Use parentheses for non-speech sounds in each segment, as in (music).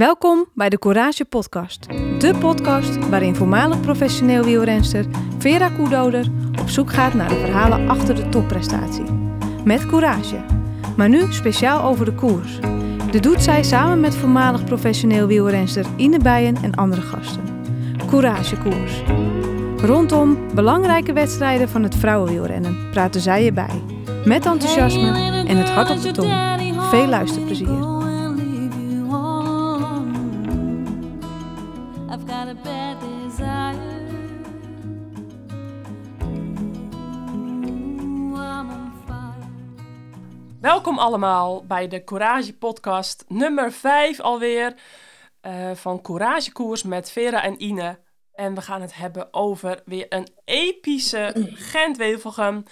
Welkom bij de Courage Podcast. De podcast waarin voormalig professioneel wielrenster Vera Koedoder op zoek gaat naar de verhalen achter de topprestatie. Met courage. Maar nu speciaal over de koers. Dit doet zij samen met voormalig professioneel wielrenster Ine Bijen en andere gasten. Courage Koers. Rondom belangrijke wedstrijden van het vrouwenwielrennen praten zij erbij. Met enthousiasme en het hart op de tong. Veel luisterplezier. Welkom allemaal bij de Courage Podcast nummer 5 alweer uh, van Courage Koers met Vera en Ine. En we gaan het hebben over weer een epische (clears throat) Gent-Wevelgem.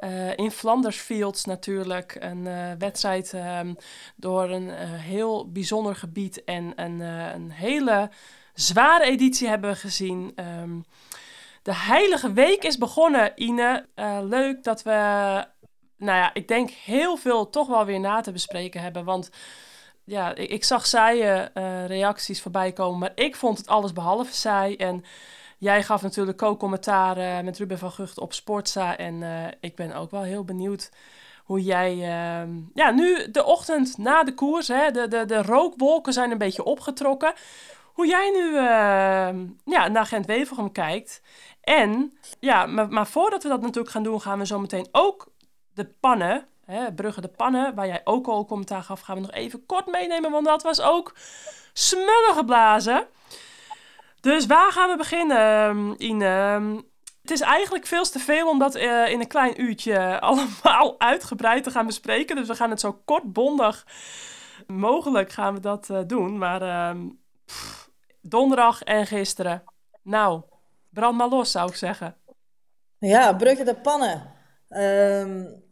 Uh, in Flanders Fields natuurlijk. Een uh, wedstrijd um, door een heel bijzonder gebied en een, een hele zware editie hebben we gezien. Um, de Heilige Week is begonnen, Ine. leuk dat we nou ja, ik denk heel veel toch wel weer na te bespreken hebben. Want ja, ik, ik zag saaie uh, reacties voorbij komen, maar ik vond het alles behalve saai. En jij gaf natuurlijk ook commentaar uh, met Ruben van Gucht op Sportza. En uh, ik ben ook wel heel benieuwd hoe jij... Ehm, ja, nu de ochtend na de koers, hè, de, de, de rookwolken zijn een beetje opgetrokken. Hoe jij nu ehm, ja, naar Gent-Wevelgem kijkt. En, ja, maar, maar voordat we dat natuurlijk gaan doen, gaan we zo meteen ook de pannen, hè, Brugge de pannen, waar jij ook al commentaar gaf, gaan we nog even kort meenemen, want dat was ook smullen geblazen. Dus waar gaan we beginnen, ehm, Ine? Ehm, het is eigenlijk veel te veel om dat uh, in een klein uurtje (laughs) allemaal uitgebreid te gaan bespreken. Dus we gaan het zo kort bondig mogelijk gaan we dat uh, doen. Maar pff, donderdag en gisteren. Nou, brand maar los zou ik zeggen. Ja, Brugge de pannen. Um,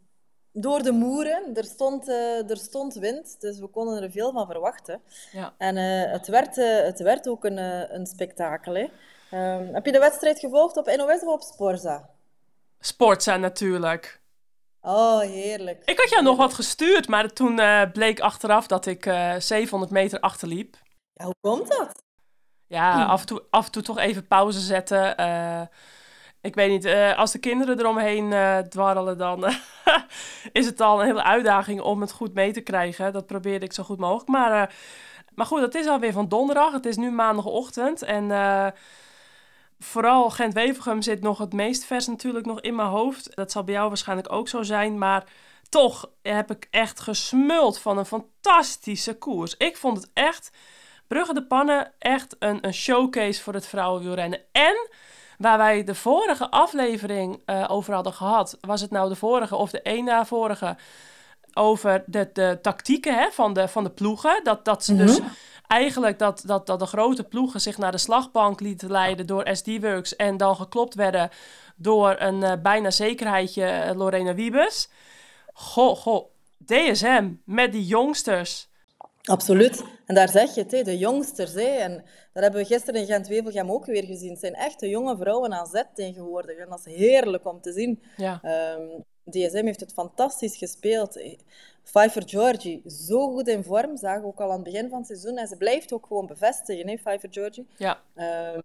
door de moeren. Er stond, uh, er stond wind, dus we konden er veel van verwachten. Ja. En uh, het, werd, uh, het werd ook een, een spektakel. Hè. Um, heb je de wedstrijd gevolgd op NOS of op Sporza? Sporza natuurlijk. Oh, heerlijk. Ik had jou nog wat gestuurd, maar toen bleek achteraf dat ik 700 meter achterliep. Ja, hoe komt dat? Ja, af en toe, af en toe toch even pauze zetten ik weet niet, uh, als de kinderen eromheen uh, dwarrelen, dan (laughs) is het al een hele uitdaging om het goed mee te krijgen. Dat probeerde ik zo goed mogelijk. Maar, maar goed, het is alweer van donderdag. Het is nu maandagochtend. En vooral Gent-Wevelgem zit nog het meest vers natuurlijk nog in mijn hoofd. Dat zal bij jou waarschijnlijk ook zo zijn. Maar toch heb ik echt gesmuld van een fantastische koers. Ik vond het echt, Brugge de Pannen, echt een, een showcase voor het vrouwenwielrennen. En Waar wij de vorige aflevering uh, over hadden gehad, was het nou de vorige of de een na vorige, over de, de tactieken hè, van, de, van de ploegen. Dat, dat ze dus mhm. eigenlijk dat, dat, dat de grote ploegen zich naar de slagbank lieten leiden door SD-Works en dan geklopt werden door een uh, bijna zekerheidje uh, Lorena Wiebes. Goh, goh, DSM met die jongsters. Absoluut. En daar zeg je het, de jongsters. En dat hebben we gisteren in Gent-Wevelgem ook weer gezien. Het zijn echte jonge vrouwen aan zet tegenwoordig. En dat is heerlijk om te zien. Ja. Um, DSM heeft het fantastisch gespeeld. Pfeiffer Georgie, zo goed in vorm. Zagen we ook al aan het begin van het seizoen. En ze blijft ook gewoon bevestigen, hè, Pfeiffer Georgie. Ja. Um,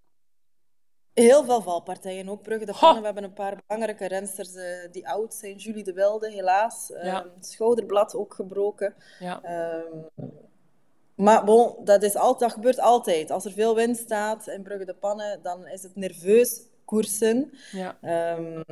heel veel valpartijen, ook Brugge de Pannen. We hebben een paar belangrijke rensters uh, die oud zijn. Julie de Wilde, helaas. Ja. Um, schouderblad ook gebroken. Ja. Maar bon, dat, is altijd, dat gebeurt altijd. Als er veel wind staat in Brugge de Pannen, dan is het nerveus koersen. Ja. Um,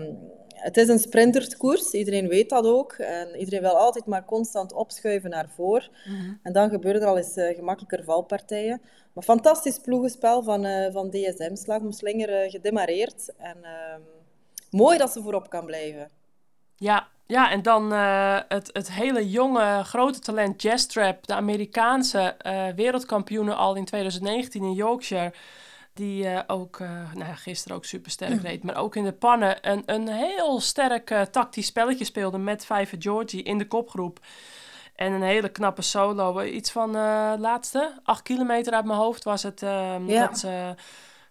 het is een sprinterkoers, iedereen weet dat ook. En iedereen wil altijd maar constant opschuiven naar voren. Mm -hmm. En dan gebeuren er al eens uh, gemakkelijker valpartijen. Maar fantastisch ploegenspel van, uh, van DSM. Slag om slinger uh, gedemareerd. En um, mooi dat ze voorop kan blijven. Ja, ja, en dan uh, het, het hele jonge, grote talent Jazz Trap, de Amerikaanse uh, wereldkampioene al in 2019 in Yorkshire. Die uh, ook, nou gisteren ook super sterk reed, maar ook in de pannen een, een heel sterk tactisch spelletje speelde met Vijver Georgie in de kopgroep. En een hele knappe solo. Iets van laatste, acht kilometer uit mijn hoofd was het. Ehm, ja. Dat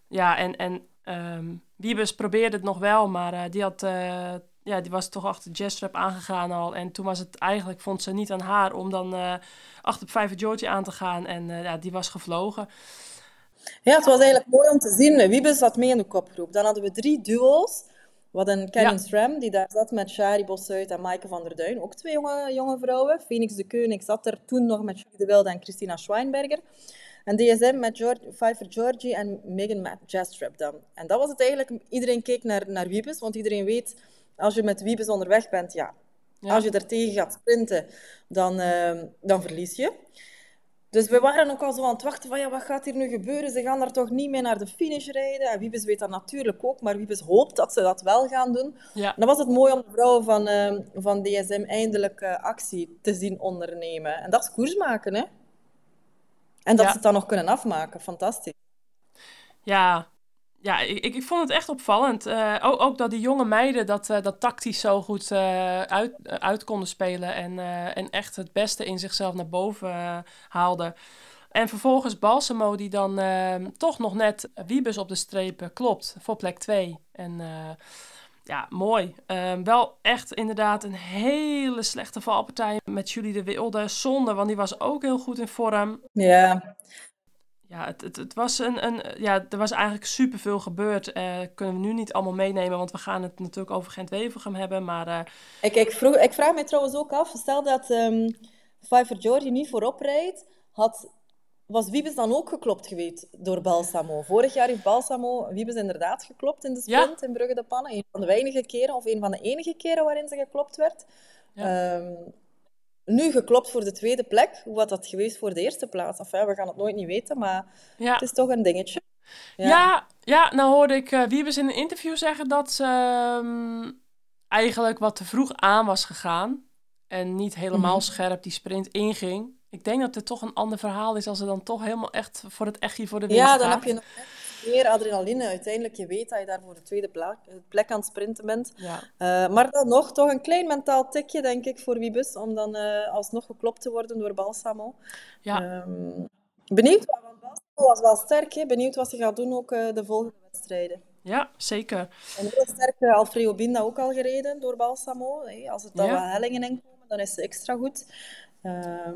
ja, en, en um, Wiebes probeerde het nog wel, maar die had ja, die was toch achter Jestrap aangegaan al. En toen was het eigenlijk, vond ze niet aan haar om dan uh, achter Vijver Georgie aan te gaan. En ja, die was gevlogen. Ja, het was eigenlijk mooi om te zien. Wiebes zat mee in de kopgroep. Dan hadden we drie duo's. We hadden Karen ja. Stram, die daar zat met Shari Bossuit en Maaike van der Duin. Ook twee jonge, jonge vrouwen. Phoenix de Keunig zat er toen nog met Julie de Wilde en Christina Schweinberger. En DSM met George, Pfeiffer Georgie en Megan met Jazztrap dan. En dat was het eigenlijk. Iedereen keek naar, naar Wiebes, want iedereen weet, als je met Wiebes onderweg bent, ja, als je er tegen gaat sprinten, dan, uh, dan verlies je. Dus we waren ook al zo aan het wachten van, ja, wat gaat hier nu gebeuren? Ze gaan daar toch niet mee naar de finish rijden? En Wiebes weet dat natuurlijk ook, maar Wiebes hoopt dat ze dat wel gaan doen. Ja. En dan was het mooi om de vrouwen van, uh, van DSM eindelijk uh, actie te zien ondernemen. En dat is koers maken, hè? En dat ze het dan nog kunnen afmaken, fantastisch. Ja, ja, ik, ik vond het echt opvallend. Uh, ook, ook, dat die jonge meiden dat, uh, dat tactisch zo goed uh, uit, uit konden spelen. En, en echt het beste in zichzelf naar boven haalden. En vervolgens Balsamo, die dan ehm, toch nog net Wiebes op de streep klopt voor plek 2. En ja, mooi. Ehm, wel echt inderdaad een hele slechte valpartij met Julie de Wilde. Zonde, want die was ook heel goed in vorm. Ja, ja, het, het, het, was een, een, ja, er was eigenlijk superveel gebeurd. Uh, kunnen we nu niet allemaal meenemen, want we gaan het natuurlijk over Gent-Wevelgem hebben. Maar, uh... ik, ik, vroeg, ik vraag me trouwens ook af, stel dat um, Pfeiffer Georgie niet voorop rijdt, had, was Wiebes dan ook geklopt geweest door Balsamo? Vorig jaar heeft Balsamo Wiebes inderdaad geklopt in de sprint in Brugge de Pannen. Een van de weinige keren, of een van de enige keren waarin ze geklopt werd. Ja. Um, nu geklopt voor de tweede plek. Hoe had dat geweest voor de eerste plaats? Enfin, we gaan het nooit niet weten, maar ja. het is toch een dingetje. Ja, ja, ja nou hoorde ik uh, Wiebes in een interview zeggen dat ze um, eigenlijk wat te vroeg aan was gegaan. En niet helemaal mm scherp die sprint inging. Ik denk dat het toch een ander verhaal is als ze dan toch helemaal echt voor het echtje voor de winst Ja, dan heb je nog meer adrenaline. Uiteindelijk, je weet dat je daar voor de tweede plek, plek aan het sprinten bent. Ja. Uh, maar dan nog, toch een klein mentaal tikje, denk ik, voor Wiebus, om dan uh, alsnog geklopt te worden door Balsamo. Ja. Um, benieuwd, want Balsamo was wel sterk, hè? benieuwd wat ze gaat doen ook uh, de volgende wedstrijden. Ja, zeker. En heel sterk, Alfredo Binda ook al gereden door Balsamo. Hè? Als het dan ja. wat hellingen in komen, dan is ze extra goed.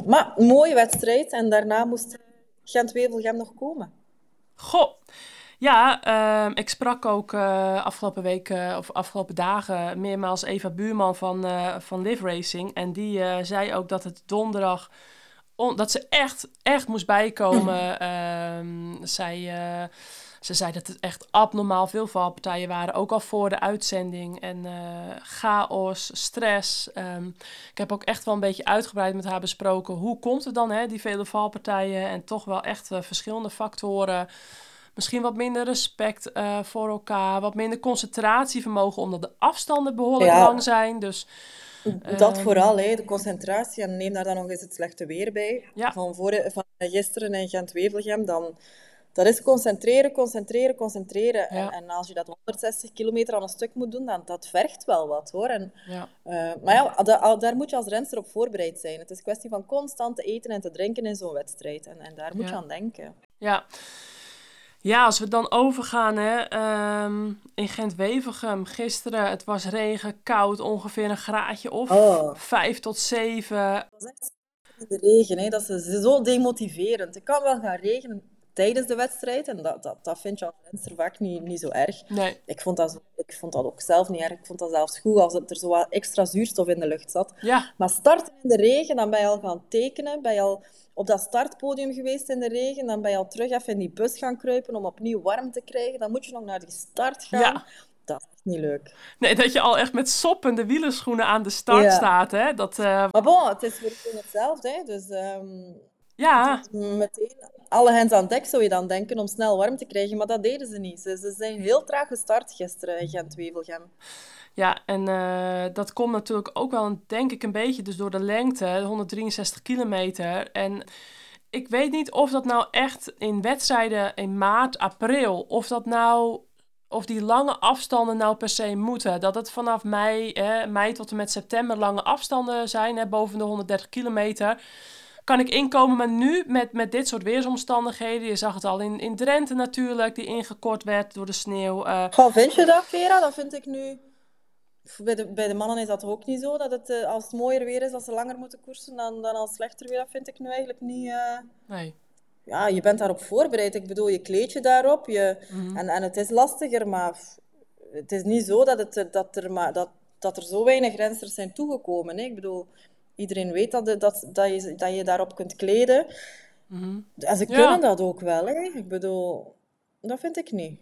maar, mooie wedstrijd. En daarna moest Gent-Wevelgem nog komen. Goh, ja, ehm, ik sprak ook uh, afgelopen weken of afgelopen dagen meermaals Eva Buurman van, uh, van Live Racing. En die zei ook dat het donderdag, dat ze echt, echt moest bijkomen. um, (clears throat) zij, ze zei dat het echt abnormaal veel valpartijen waren, ook al voor de uitzending. En chaos, stress. Um, ik heb ook echt wel een beetje uitgebreid met haar besproken. Hoe komt het dan, hè, die vele valpartijen en toch wel echt verschillende factoren misschien wat minder respect uh, voor elkaar, wat minder concentratievermogen, omdat de afstanden behoorlijk lang zijn. Dus, dat um, vooral, hè, de concentratie. En neem daar dan nog eens het slechte weer bij. Ja. Van, voor, van gisteren in Gent-Wevelgem, dan... Dat is concentreren, concentreren, concentreren. Ja. En, en, als je dat 160 kilometer aan een stuk moet doen, dan dat vergt wel wat hoor. En, ja. Uh, maar ja, da, daar moet je als renster op voorbereid zijn. Het is een kwestie van constant te eten en te drinken in zo'n wedstrijd. En, en daar moet je aan denken. Ja. Ja, als we dan overgaan hè, um, in Gent-Wevelgem gisteren, het was regen, koud, ongeveer een graadje of oh. vijf tot zeven. Het was echt de regen, hè. dat is zo demotiverend. Het kan wel gaan regenen tijdens de wedstrijd en dat, dat, dat vind je als renster vaak niet, niet zo erg. Nee. Ik, vond dat, ik vond dat ook zelf niet erg. Ik vond dat zelfs goed als er zo wat extra zuurstof in de lucht zat. Ja. Maar starten in de regen, dan ben je al gaan tekenen, ben je al op dat startpodium geweest in de regen. Dan ben je al terug even in die bus gaan kruipen om opnieuw warm te krijgen. Dan moet je nog naar die start gaan. Ja. Dat is niet leuk. Nee, dat je al echt met soppende wielerschoenen aan de start staat. Hè? Dat, uh... Maar bon, het is weer hetzelfde. Hè? Dus um, ja. meteen alle hands aan dek zou je dan denken om snel warm te krijgen. Maar dat deden ze niet. Ze, ze zijn heel traag gestart gisteren in Gent-Wevelgem. Ja, en uh, dat komt natuurlijk ook wel, denk ik, een beetje dus door de lengte, 163 kilometer. En ik weet niet of dat nou echt in wedstrijden in maart, april, of dat nou, of die lange afstanden nou per se moeten. Dat het vanaf mei, mei tot en met september lange afstanden zijn, hè, boven de 130 kilometer kan ik inkomen. Maar nu met, met dit soort weersomstandigheden, je zag het al in, in Drenthe natuurlijk, die ingekort werd door de sneeuw. Uh... Goh, vind je dat, Vera? Dat vind ik nu bij de, bij de mannen is dat ook niet zo, dat het, uh, als het mooier weer is, als ze langer moeten koersen dan, dan als slechter weer. Dat vind ik nu eigenlijk niet... Uh... Nee. Ja, je bent daarop voorbereid. Ik bedoel, je kleed je daarop. Je... Mm en, en het is lastiger, maar het is niet zo dat, het, dat, er, maar, dat, dat er zo weinig rensters zijn toegekomen. Hè. Ik bedoel, iedereen weet dat, dat, dat, je, dat je daarop kunt kleden. Mm En ze kunnen dat ook wel. Hè. Ik bedoel, dat vind ik niet.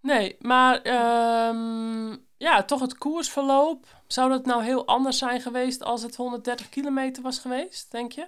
Nee, maar um, ja, toch het koersverloop. Zou dat nou heel anders zijn geweest als het 130 kilometer was geweest, denk je?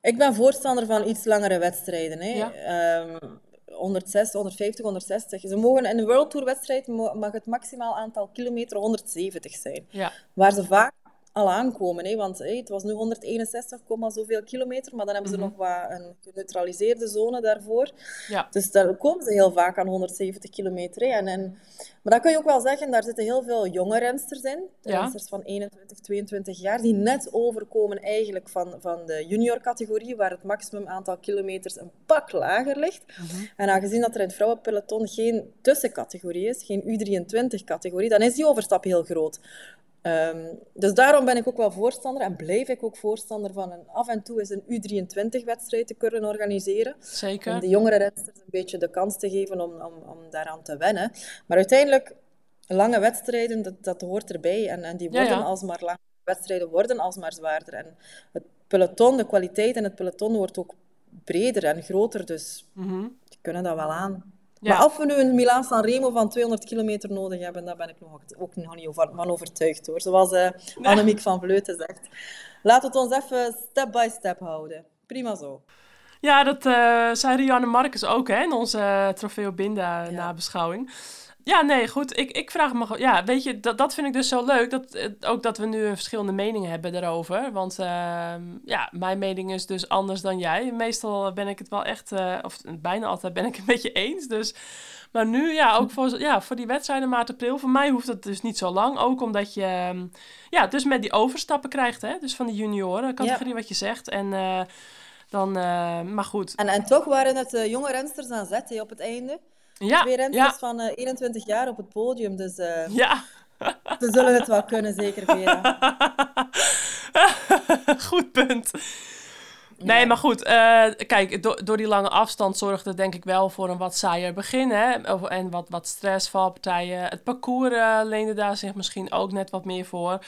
Ik ben voorstander van iets langere wedstrijden. Hè. Ja. Um, 160, 150, 160. Ze mogen in een World Tour wedstrijd mag het maximaal aantal kilometer 170 zijn. Ja. Waar ze vaak al aankomen. Hè? Want het was nu 161, zoveel kilometer, maar dan hebben ze mhm. nog wat een geneutraliseerde zone daarvoor. Ja. Dus daar komen ze heel vaak aan 170 kilometer. En, en, maar dat kun je ook wel zeggen, daar zitten heel veel jonge rensters in. Ja. Rensters van 21, 22 jaar, die net overkomen eigenlijk van, van de junior-categorie, waar het maximum aantal kilometers een pak lager ligt. Mhm. En aangezien dat er in het vrouwenpeloton geen tussencategorie is, geen U23-categorie, dan is die overstap heel groot. Um, dus daarom ben ik ook wel voorstander en blijf ik ook voorstander van een, af en toe eens een U23-wedstrijd te kunnen organiseren. Zeker. Om de jongere rensters een beetje de kans te geven om, om, om daaraan te wennen. Maar uiteindelijk, lange wedstrijden, dat, dat hoort erbij. En, en die worden ja, alsmaar lange wedstrijden worden alsmaar zwaarder. En het peloton, de kwaliteit in het peloton wordt ook breder en groter. Dus mm die kunnen dat wel aan. Maar of we nu een Milaan-San Remo van 200 kilometer nodig hebben, daar ben ik nog, ook nog niet van overtuigd hoor. Zoals uh, Annemiek van Vleuten zegt. Laat het ons even step by step houden. Prima zo. Ja, dat uh, zei Rianne Marcus ook hè, in onze uh, Trofeo Binda nabeschouwing. Ja, nee, goed. Ik, ik vraag me Ja, weet je, dat, dat vind ik dus zo leuk. Dat, eh, ook dat we nu verschillende meningen hebben daarover. Want ehm, ja, mijn mening is dus anders dan jij. Meestal ben ik het wel echt, uh, of bijna altijd ben ik het een (laughs) beetje eens. Dus, maar nu, ja, ook voor, ja, voor die wedstrijden maart, april. Voor mij hoeft het dus niet zo lang. Ook omdat je, ehm, ja, dus met die overstappen krijgt, hè. Dus van de junioren, categorie wat je zegt. En... Uh, dan, maar goed. En, en toch waren het jonge rensters aan zet op het einde. Ja, Twee rensters van uh, eh, 21 jaar op het podium, dus uh, ja. ze zullen het wel kunnen, zeker, Vera. (laughs) Goed punt. Nee, maar goed. Uh, kijk, do door die lange afstand zorgde denk ik wel voor een wat saaier begin. Hè? En wat, wat stressvalpartijen. Het parcours uh, leende daar zich misschien ook net wat meer voor.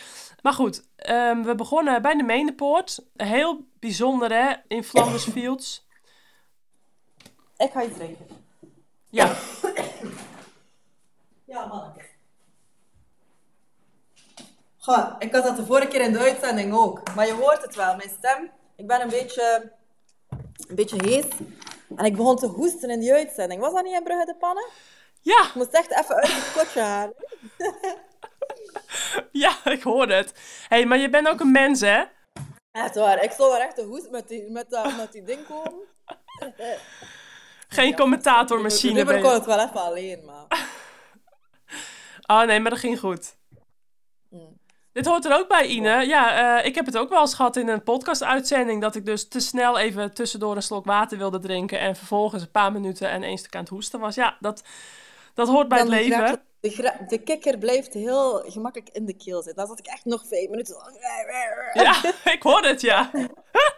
Maar goed, um, we begonnen bij de Meendepoort. Heel bijzonder hè, in Flanders Fields. Ik ga je drinken. Ja. (coughs) Ja, manneke. Goh, ik had dat de vorige keer in de uitzending ook. Maar je hoort het wel, mijn stem. Ik ben een beetje, een beetje hees. En ik begon te hoesten in die uitzending. Was dat niet in Brugge de Pannen? Ja. Ik moest echt even uit het kotje halen. (laughs) ja, ik hoor het. hey, maar je bent ook een mens, hè? Echt waar. Ik stond er echt te hoesten met die, met, dat, met die ding komen. (laughs) Geen commentatormachine. Nu ben ik het wel even alleen, maar... (laughs) oh nee, maar dat ging goed. Mm. Dit hoort er ook bij, Ine. Ja, uh, ik heb het ook wel eens gehad in een podcast-uitzending... dat ik dus te snel even tussendoor een slok water wilde drinken... en vervolgens een paar minuten en één stuk aan het hoesten was. Ja, dat, dat hoort bij het leven. De, de kikker blijft heel gemakkelijk in de keel zitten. Dan zat ik echt nog vijf minuten... Ja, (laughs) ik hoor het, ja.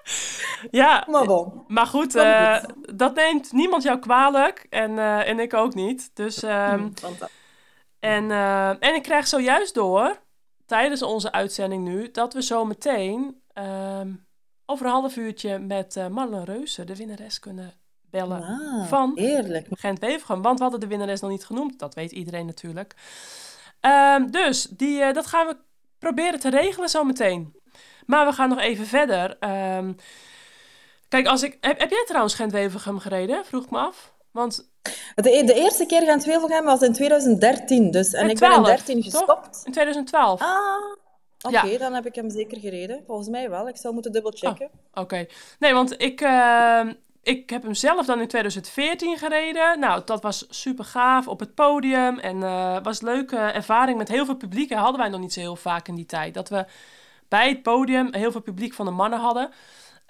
(laughs) ja, maar, bon. maar goed, uh, dat neemt niemand jou kwalijk. En, uh, en ik ook niet. Dus, um, en, uh, en ik krijg zojuist door, tijdens onze uitzending nu, dat we zo meteen um, over een half uurtje met Marlen Reuzen, de winnares, kunnen bellen van eerlijk. Gent-Wevergem. Want we hadden de winnares nog niet genoemd. Dat weet iedereen natuurlijk. Um, dus die, dat gaan we proberen te regelen zo meteen. Maar we gaan nog even verder. Um, kijk, als ik, heb, heb jij trouwens Gent-Wevelgem gereden? Vroeg ik me af. Want... De, de eerste keer Gent-Wevelgem was in 2013. Dus, en ik ben in 2013 gestopt. In 2012? Ah, Oké, dan heb ik hem zeker gereden. Volgens mij wel. Ik zou moeten dubbelchecken. Oh, Oké. Nee, want ik, uh, ik heb hem zelf dan in 2014 gereden. Nou, dat was super gaaf op het podium. En uh, was een leuke ervaring met heel veel publiek. En hadden wij nog niet zo heel vaak in die tijd. Dat we bij het podium heel veel publiek van de mannen hadden.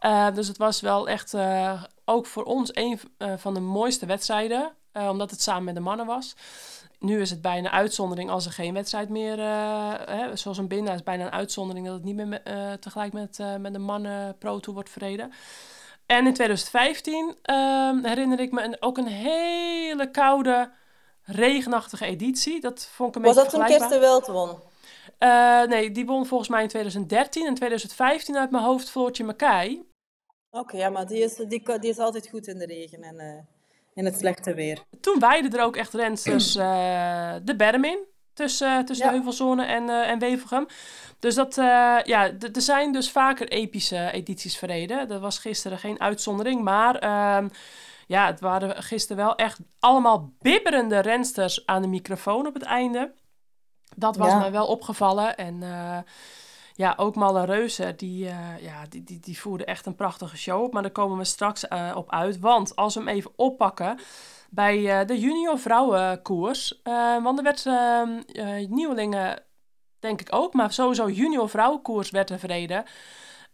Uh, dus het was wel echt uh, ook voor ons een van de mooiste wedstrijden. omdat het samen met de mannen was. Nu is het bijna uitzondering als er geen wedstrijd meer, hè, zoals een binnen is bijna een uitzondering dat het niet meer tegelijk met, met de mannen Pro Tour wordt verreden. En in 2015 ehm, herinner ik me een, ook een hele koude, regenachtige editie. Dat vond ik een Was beetje dat toen Kirsten Wild won? Uh, nee, die won volgens mij in 2013 en 2015 uit mijn hoofd Floortje Mackay. Oké, ja, maar die is, die, die is altijd goed in de regen en uh, in het slechte weer. Toen weiden er ook echt rensters uh, de berm in. Tussen, tussen ja. de Heuvelzone en, en Wevelgem. Dus dat, ja, er zijn dus vaker epische edities verreden. Dat was gisteren geen uitzondering. Maar ehm, ja, het waren gisteren wel echt allemaal bibberende rensters aan de microfoon op het einde. Dat was mij wel opgevallen. En uh, ja, ook Malle Reuze, die, uh, ja, die, die, die voerde echt een prachtige show op. Maar daar komen we straks uh, op uit. Want als we hem even oppakken bij de junior vrouwenkoers. want er werd nieuwelingen, denk ik ook, maar sowieso junior vrouwenkoers werd er verreden.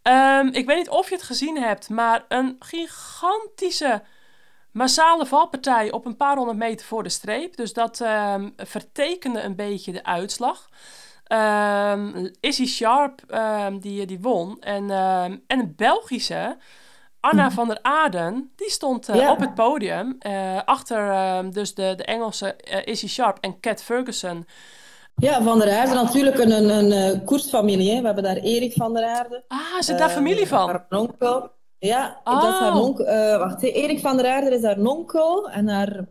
Um, ik weet niet of je het gezien hebt, maar een gigantische massale valpartij op een paar honderd meter voor de streep. Dus dat um, vertekende een beetje de uitslag. Um, Sharp, die, die won. En, en een Belgische, Anna mhm. van der Aden, die stond uh, op het podium. Uh, achter dus de, de Engelse uh, Izzy Sharp en Cat Ferguson. Ja, Van der Aarde natuurlijk een, een, een koersfamilie. Hè. We hebben daar Erik van der Aarde. Ah, zit daar familie van? Ja, dat is haar oh. nonkel. Uh, wacht, Erik van der Aarde is haar nonkel en haar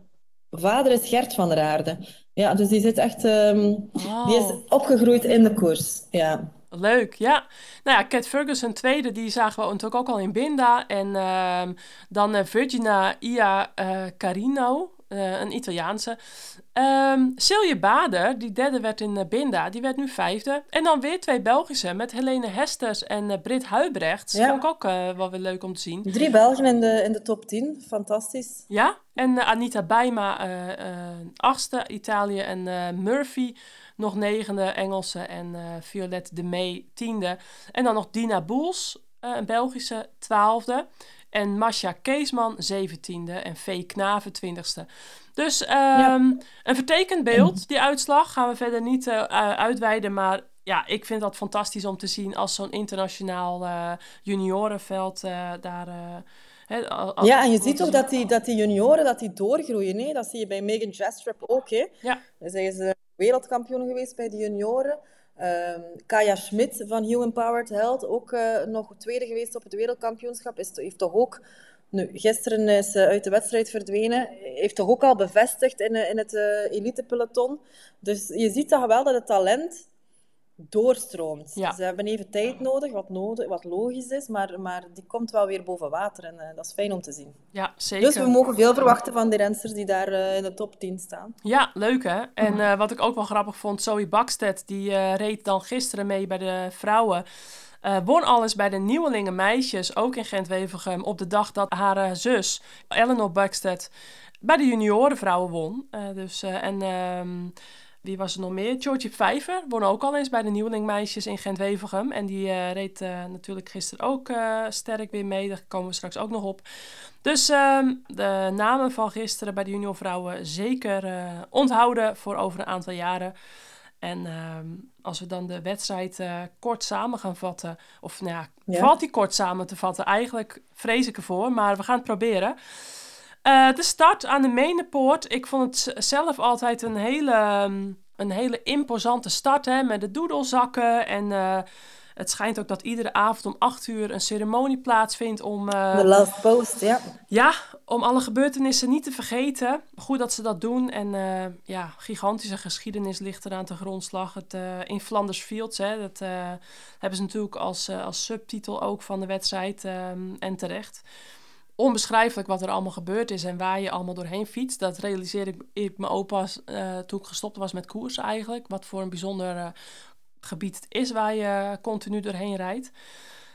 vader is Gert van der Aarde. Ja, dus die zit echt... Um, Die is oh. opgegroeid in de koers, ja. Leuk, ja. Nou ja, Cat Ferguson tweede, die zagen we natuurlijk ook al in Binda. En uh, dan uh, Virginia Ia uh, Carino, een Italiaanse. Um, Silje Bader, die derde werd in Binda, die werd nu vijfde. En dan weer twee Belgische met Helene Hesters en Britt Huibrecht. Vond ik ook wel weer leuk om te zien. Drie Belgen in de, in de top 10, fantastisch. Ja, en Anita Bijma achtste, Italië. En Murphy nog negende, Engelse. En Violette de May tiende. En dan nog Dina Boels, een Belgische, twaalfde. En Masha Keesman, zeventiende. En V. Knaven, twintigste. Dus um, een vertekend beeld, die uitslag. Gaan we verder niet uh, uitweiden. Maar ja, ik vind dat fantastisch om te zien als zo'n internationaal uh, juniorenveld uh, daar. He, ja, en je ziet ook dat die, dat die junioren dat die doorgroeien. Hè? Dat zie je bij Megan Jastrap ook. Hè? Ja. Zij is wereldkampioen geweest bij de junioren. Um, Kaya Schmidt van Human Empowered Health, ook nog tweede geweest op het wereldkampioenschap, heeft toch ook nu, gisteren is ze uit de wedstrijd verdwenen. Heeft toch ook al bevestigd in, in het uh, elitepeloton. Dus je ziet toch wel dat het talent doorstroomt. Ze hebben even tijd nodig, wat, nodig, wat logisch is, maar, maar die komt wel weer boven water en uh, dat is fijn om te zien. Ja, zeker. Dus we mogen veel verwachten van die rensters die daar uh, in de top 10 staan. Ja, leuk hè. En uh, wat ik ook wel grappig vond, Zoe Bakstedt, die reed dan gisteren mee bij de vrouwen. Won alles bij de nieuwelingen meisjes, ook in Gent-Wevelgem, op de dag dat haar zus, Eleanor Buxted, bij de juniorenvrouwen won. Dus, en um, wie was er nog meer? Georgie Vijver won ook al eens bij de nieuweling meisjes in Gent-Wevelgem. En die reed natuurlijk gisteren ook sterk weer mee. Daar komen we straks ook nog op. Dus ehm, de namen van gisteren bij de juniorvrouwen zeker onthouden voor over een aantal jaren. En ehm, als we dan de wedstrijd kort samen gaan vatten, of nou ja, valt die kort samen te vatten? Eigenlijk vrees ik ervoor, maar we gaan het proberen. Uh, de start aan de Menepoort. Ik vond het zelf altijd een hele, ehm, een hele imposante start, hè, met de doedelzakken en... Uh, het schijnt ook dat iedere avond om acht uur een ceremonie plaatsvindt om... Uh, de last post, ja. Ja, om alle gebeurtenissen niet te vergeten. Goed dat ze dat doen. En ja, gigantische geschiedenis ligt eraan te grondslag. Het, in Flanders Fields, hè, dat hebben ze natuurlijk als, als subtitel ook van de wedstrijd. Um, en terecht onbeschrijfelijk wat er allemaal gebeurd is en waar je allemaal doorheen fietst. Dat realiseerde ik, ik me ook uh, toen ik gestopt was met koersen eigenlijk. Wat voor een bijzonder uh, gebied het is waar je continu doorheen rijdt.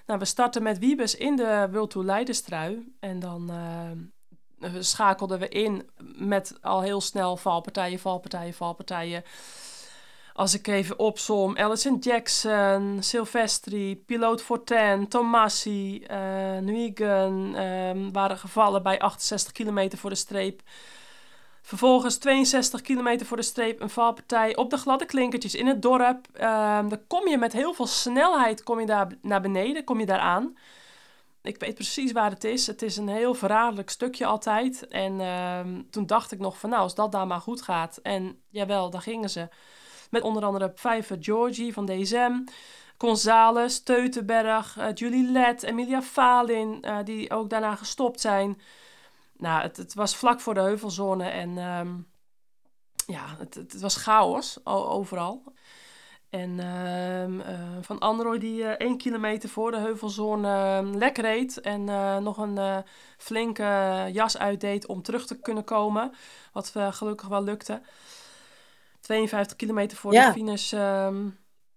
Nou, we starten met Wiebes in de World Tour Leidenstrui. En dan uh, schakelden we in met al heel snel valpartijen, valpartijen, valpartijen. Als ik even opsom, Allison Jackson, Silvestri, Piloot Fortin, Tomassi, uh, Nguyen um, waren gevallen bij 68 kilometer voor de streep. Vervolgens 62 kilometer voor de streep een valpartij op de gladde klinkertjes in het dorp. Um, dan kom je met heel veel snelheid kom je daar naar beneden, kom je daar aan. Ik weet precies waar het is. Het is een heel verraderlijk stukje altijd. En ehm, toen dacht ik nog van nou, als dat daar maar goed gaat. En jawel, daar gingen ze. Met onder andere Pfeiffer Georgie van DSM. Gonzales, Teutenberg, uh, Julie Led, Emilia Falin, uh, die ook daarna gestopt zijn. Nou, het, het, was vlak voor de heuvelzone en um, ja, het, het, was chaos overal. En uh, Van Android die één kilometer voor de heuvelzone uh, lek reed en nog een flinke jas uitdeed om terug te kunnen komen. Wat gelukkig wel lukte. 52 kilometer voor de finish ehm,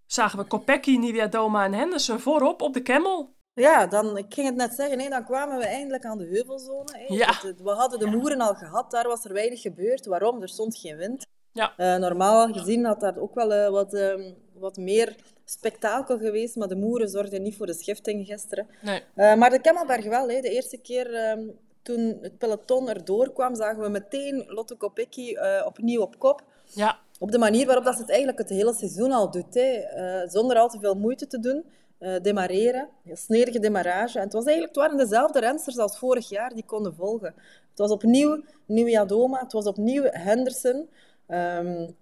zagen we Kopecky, Nivea Doma en Henderson voorop op de Camel. Ja, dan, ik ging het net zeggen, nee, dan kwamen we eindelijk aan de heuvelzone. Ja. we hadden de moeren al gehad, daar was er weinig gebeurd. Waarom? Er stond geen wind. Ja. Uh, normaal gezien had daar ook wel uh, wat, uh, wat meer spektakel geweest, maar de moeren zorgden niet voor de schifting gisteren. Nee. maar de Kemmelberg wel. Hè. De eerste keer ehm, toen het peloton erdoor kwam, zagen we meteen Lotte Kopecky opnieuw op kop. Ja. Op de manier waarop dat ze het eigenlijk het hele seizoen al doet. Hè. zonder al te veel moeite te doen uh, demareren. Snerige demarrage. En het, was eigenlijk, het waren dezelfde rensters als vorig jaar die konden volgen. Het was opnieuw Nieuwe Adoma, het was opnieuw Henderson. Um,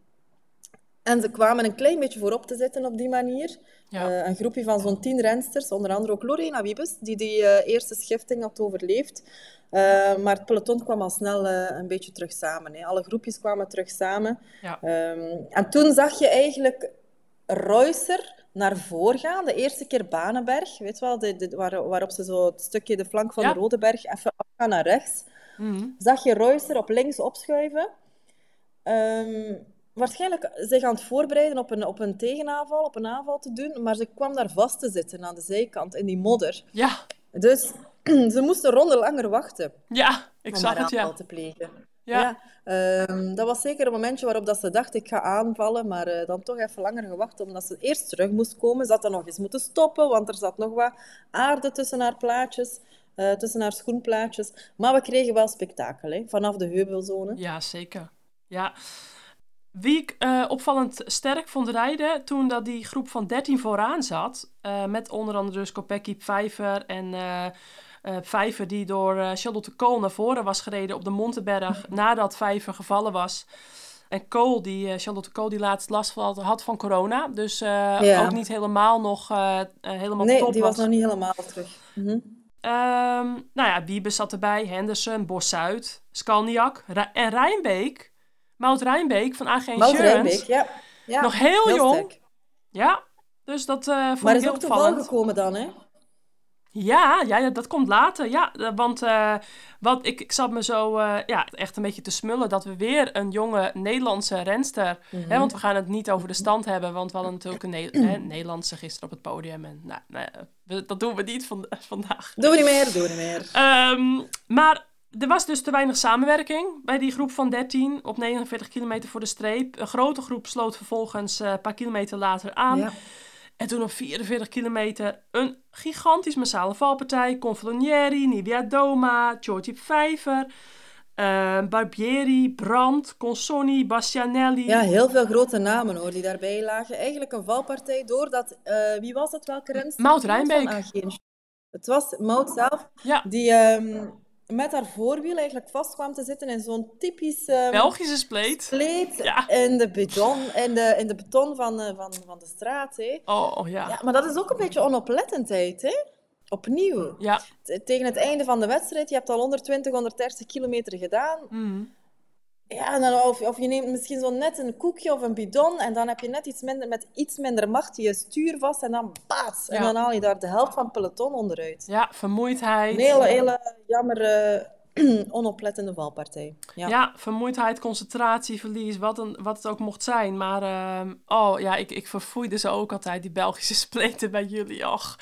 en ze kwamen een klein beetje voorop te zitten op die manier. Ja. Uh, een groepje van zo'n tien rensters, onder andere ook Lorena Wiebes, die die uh, eerste schifting had overleefd. Uh, maar het peloton kwam al snel een beetje terug samen. Hè. Alle groepjes kwamen terug samen. Ja. Um, en toen zag je eigenlijk Reusser naar voren gaan. De eerste keer Banenberg, weet wel, de, de, waar, waarop ze zo het stukje de flank van de Rodeberg even afgaan naar rechts. Mm Zag je Reusser op links opschuiven. Um, waarschijnlijk zich aan het voorbereiden op een, op een tegenaanval, op een aanval te doen, maar ze kwam daar vast te zitten aan de zijkant in die modder. Ja. Dus (clears throat) ze moesten een ronde langer wachten. Ja, ik zag het, ja. te plegen. Ja. Ehm, dat was zeker een momentje waarop dat ze dacht, ik ga aanvallen, maar uh, dan toch even langer gewacht, omdat ze eerst terug moest komen. Ze had dan nog eens moeten stoppen, want er zat nog wat aarde tussen haar plaatjes, uh, tussen haar schoenplaatjes. Maar we kregen wel spektakel, hè, vanaf de heuvelzone. Ja, zeker. Ja. Wie ik uh, opvallend sterk vond rijden toen dat die groep van 13 vooraan zat, met onder andere dus Kopecky, Pfeiffer en uh, Vijver die door uh, Charlotte Kool naar voren was gereden op de Montenberg (laughs) nadat Vijver gevallen was. En Kool, die, Charlotte Kool, die laatst last had van corona. Dus ja. ook niet helemaal nog helemaal nee, top die was. nog niet helemaal terug. Mm -hmm. nou ja, Wiebes zat erbij, Henderson, Bos-Zuid, Skalniak en Rijnbeek. Mout Rijnbeek van AG Insurance. Rijnbeek, ja. ja. Nog heel, jong. Sterk. Ja, dus dat uh, vond maar ik heel opvallend. Maar is ook gekomen dan, hè? Ja, ja, dat komt later. Ja, want uh, wat, ik, ik zat me zo uh, ja, echt een beetje te smullen dat we weer een jonge Nederlandse renster. Mm hè, want we gaan het niet over de stand hebben, want we hadden natuurlijk een ne (clears throat) hè, Nederlandse gisteren op het podium. En nou, nou, dat doen we niet van, vandaag. Doen we niet meer, doen we niet meer. Um, maar er was dus te weinig samenwerking bij die groep van 13 op 49 kilometer voor de streep. Een grote groep sloot vervolgens uh, een paar kilometer later aan. Ja. En toen op 44 kilometer een gigantisch massale valpartij. Conflonieri, Nivea Doma, Giorgi Pfeiffer, uh, Barbieri, Brandt, Consoni, Bastianelli. Ja, heel veel grote namen hoor, die daarbij lagen. Eigenlijk een valpartij doordat... Uh, wie was het? Welke renster? Mout Rijnbeek. Het was Mout zelf. Ja. Die... Um, met haar voorwiel eigenlijk vast kwam te zitten in zo'n typisch... Um, Belgische spleet. Spleet ja. in de beton, in de, in de beton van, uh, van, van de straat. Hè. Oh, oh, ja. ja. Maar dat is ook een beetje onoplettendheid, hè? Opnieuw. Ja. Tegen het einde van de wedstrijd, je hebt al 120, 130 kilometer gedaan. Mm. Ja, en dan of, of je neemt misschien zo net een koekje of een bidon en dan heb je net iets minder, met iets minder macht je stuur vast en dan baats. En dan haal je daar de helft van het peloton onderuit. Ja, vermoeidheid. Een hele, hele jammer uh, (clears throat) onoplettende valpartij. Ja. ja, vermoeidheid, concentratieverlies, wat, een, wat het ook mocht zijn. Maar uh, oh ja, ik, ik verfoeide ze ook altijd, die Belgische (laughs) spleten bij jullie. Och.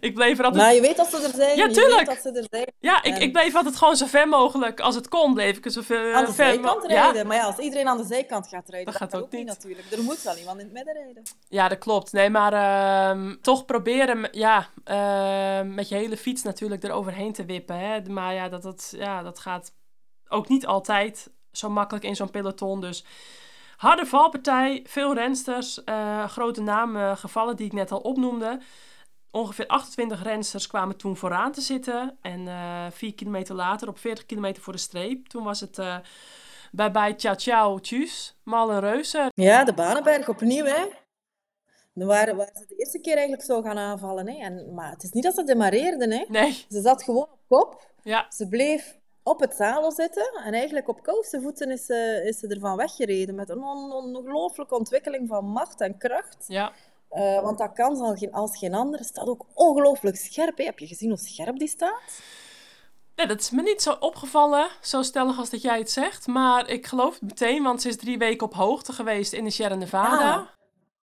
Ik bleef er altijd... Maar je weet dat ze er zijn. Ja, tuurlijk. dat ze er zijn. Ja, ik, ik bleef altijd gewoon zo ver mogelijk. Als het kon, bleef ik zo ver... Aan de zijkant rijden. Maar ja, als iedereen aan de zijkant gaat rijden, dat gaat ook niet natuurlijk. Er moet wel iemand in het midden rijden. Ja, dat klopt. Nee, maar uh, toch proberen, ja, uh, met je hele fiets natuurlijk eroverheen te wippen. Hè. Maar ja dat, dat, ja, dat gaat ook niet altijd zo makkelijk in zo'n peloton. Dus harde valpartij, veel rensters, uh, grote namen gevallen die ik net al opnoemde. Ongeveer 28 rensters kwamen toen vooraan te zitten. En uh, vier kilometer later, op 40 kilometer voor de streep, toen was het uh, bij bij ciao ciao tjus, mal en reuzen. Ja, de Banenberg opnieuw hè. Dan waren, waren ze de eerste keer eigenlijk zo gaan aanvallen. Hè. En, maar het is niet dat ze demareerden. Hè. Nee. Ze zat gewoon op kop. Ja. Ze bleef op het zadel zitten. En eigenlijk op voeten is ze, is ze ervan weggereden. Met een on ongelooflijke ontwikkeling van macht en kracht. Ja. Uh, want dat kan als geen, als geen ander. staat ook ongelooflijk scherp. Hè. Heb je gezien hoe scherp die staat? Nee, dat is me niet zo opgevallen, zo stellig als dat jij het zegt. Maar ik geloof het meteen, want ze is drie weken op hoogte geweest in de Sierra Nevada. Ah,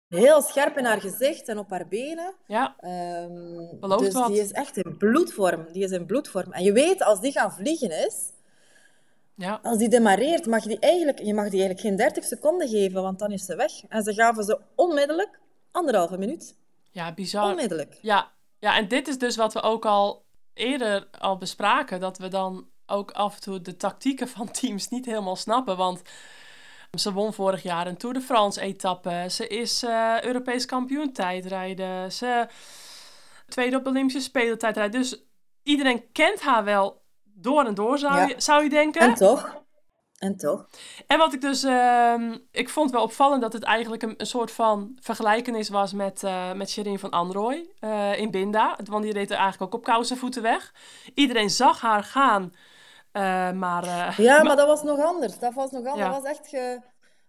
heel scherp in haar gezicht en op haar benen. Ja, um, belooft dus wat. die is echt in bloedvorm. Die is in bloedvorm. En je weet, als die gaan vliegen is, ja. als die demareert, mag je die eigenlijk, je mag die eigenlijk geen 30 seconden geven, want dan is ze weg. En ze gaven ze onmiddellijk anderhalve minuut. Ja, bizar. Onmiddellijk. Ja. ja, en dit is dus wat we ook al eerder al bespraken, dat we dan ook af en toe de tactieken van (laughs) teams niet helemaal snappen. Want ze won vorig jaar een Tour de France-etappe. Ze is uh, Europees kampioen tijdrijden. Ze tweede op de Olympische Spelen tijdrijden. Dus iedereen kent haar wel door en door, zou, Ja. je, zou je denken. En toch? En toch? En wat ik dus, ehm, ik vond wel opvallend dat het eigenlijk een, een soort van vergelijkenis was met, eh met Sherin van Androoy eh, in Binda. Want die reed er eigenlijk ook op kousen voeten weg. Iedereen zag haar gaan, eh, maar... Ja, (laughs) maar dat was nog anders. Dat was nog anders. Ja. Dat was echt ge-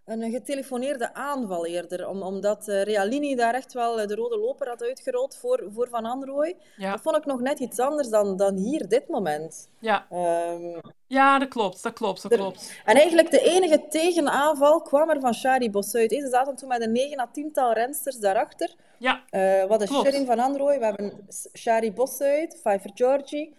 een getelefoneerde aanval eerder. Om, omdat eh, Realini daar echt wel eh, de rode loper had uitgerold voor, voor Van Androoy. ja, Dat vond ik nog net iets anders dan, dan hier, dit moment. ja, Ehm, ja, dat klopt, dat klopt, dat Er- klopt. en eigenlijk de enige tegenaanval kwam er van Shari Bossuit. Ze zaten toen met een 9 à 10-tal rensters daarachter. Ja, we hadden Klopt. Sherin van Androoy, we hebben Shari Bossuit, Pfeiffer Georgie,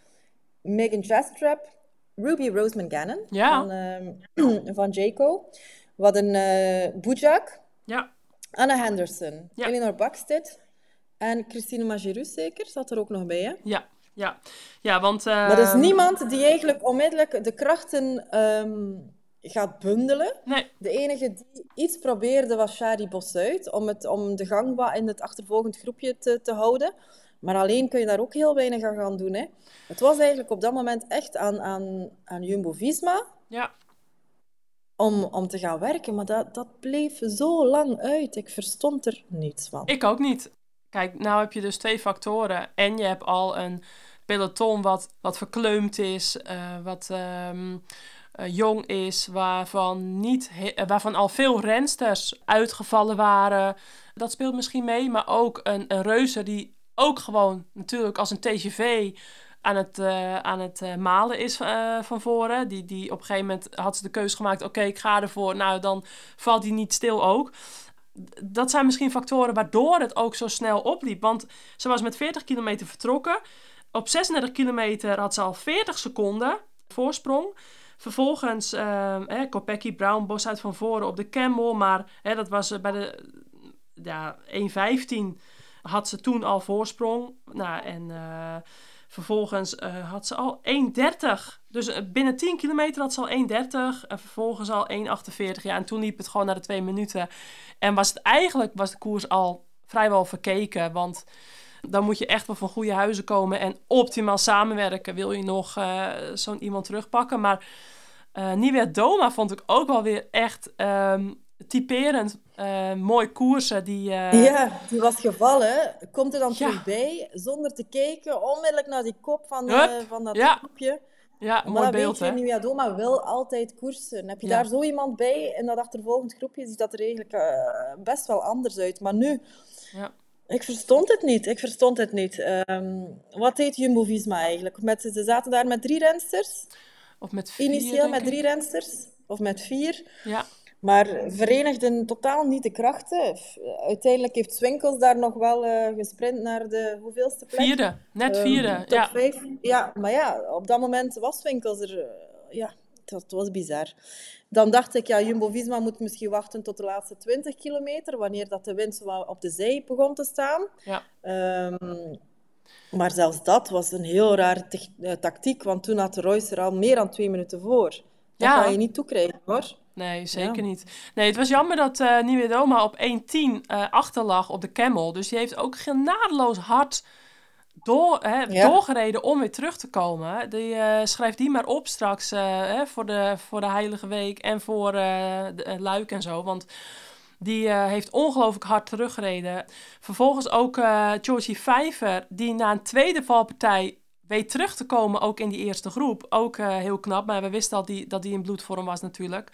Megan Jastrap, Ruby Roseman Gannon Ja. van, ehm, (clears throat) van Jayco. We hadden Bujak, ja, Anna Henderson, Ja. Eleanor Buxted en Christine Majerus zeker, zat er ook nog bij. Hè? ja, ja. Ja, want... eh, Maar er is niemand die eigenlijk onmiddellijk de krachten ehm, gaat bundelen. Nee, De enige die iets probeerde was Shari Bossuit, om, het, om de gang wat in het achtervolgend groepje te, te houden. Maar alleen kun je daar ook heel weinig aan gaan doen. Hè. Het was eigenlijk op dat moment echt aan, aan, aan Jumbo-Visma ja, om, om te gaan werken. Maar dat, dat bleef zo lang uit. Ik verstond er niets van. Ik ook niet. Kijk, nou heb je dus twee factoren. En je hebt al een peloton wat, wat verkleumd is, eh, wat ehm, eh, jong is, waarvan, niet eh, waarvan al veel rensters uitgevallen waren. Dat speelt misschien mee, maar ook een, een reuze die ook gewoon natuurlijk als een TGV aan het, eh, aan het eh, malen is eh, van voren. Die, die op een gegeven moment had ze de keuze gemaakt, oké, ik ga ervoor. Nou, dan valt die niet stil ook dat zijn misschien factoren waardoor het ook zo snel opliep. Want ze was met 40 kilometer vertrokken. Op 36 kilometer had ze al 40 seconden voorsprong. Vervolgens eh Kopecky, Brown, Bos uit van voren op de Camel. Maar dat was bij de ja, 1.15 had ze toen al voorsprong. Nou, en vervolgens eh, had ze al 1.30. Dus eh, binnen 10 kilometer had ze al 1.30. En vervolgens al 1.48. Ja, en toen liep het gewoon naar de twee minuten. En was het eigenlijk was de koers al vrijwel verkeken. Want dan moet je echt wel van goede huizen komen en optimaal samenwerken. Wil je nog eh, zo'n iemand terugpakken. Maar eh Nivea Doma vond ik ook wel weer echt ehm, typerend. eh, mooi koersen. Die, eh, Ja, die was gevallen. Komt er dan Ja. terug bij, zonder te kijken, onmiddellijk naar die kop van, eh, van dat ja. groepje. ja, Maar mooi beeld weet je, hè. Nieuwia Doma wil altijd koersen. Heb je Ja. daar zo iemand bij in dat achtervolgend groepje, ziet dat er eigenlijk best wel anders uit. Maar nu, Ja. ik verstond het niet. Ik verstond het niet. Ehm, wat deed Jumbo-Visma eigenlijk? Met, ze zaten daar met drie rensters. Of met vier, Initieel met drie rensters. Of met vier. Ja, Maar verenigden totaal niet de krachten. Uiteindelijk heeft Swinkels daar nog wel eh, gesprint naar de hoeveelste plek? vierde. Net Ehm, vierde. top ja. vijf. Ja, maar ja, op dat moment was Winkels er. eh, ja, dat was bizar. Dan dacht ik, ja, Jumbo-Visma moet misschien wachten tot de laatste 20 kilometer, wanneer dat de wind op de zij begon te staan. Ja. Ehm, maar zelfs dat was een heel rare tech- eh, tactiek, want toen had Royce er al meer dan twee minuten voor. Dat ga je niet toekrijgen hoor. Nee, zeker niet. Nee, het was jammer dat uh, Nieuwe Doma op 1.10 uh, achterlag op de Camel. Dus die heeft ook genadeloos hard door, hè, doorgereden om weer terug te komen. Die, uh, schrijf die maar op straks uh, hè, voor, de, voor de Heilige Week en voor uh, de, Luik en zo. Want die heeft ongelooflijk hard teruggereden. Vervolgens ook Georgie Vijver, die na een tweede valpartij weet terug te komen, ook in die eerste groep. Ook heel knap, maar we wisten al die, dat die in bloedvorm was natuurlijk.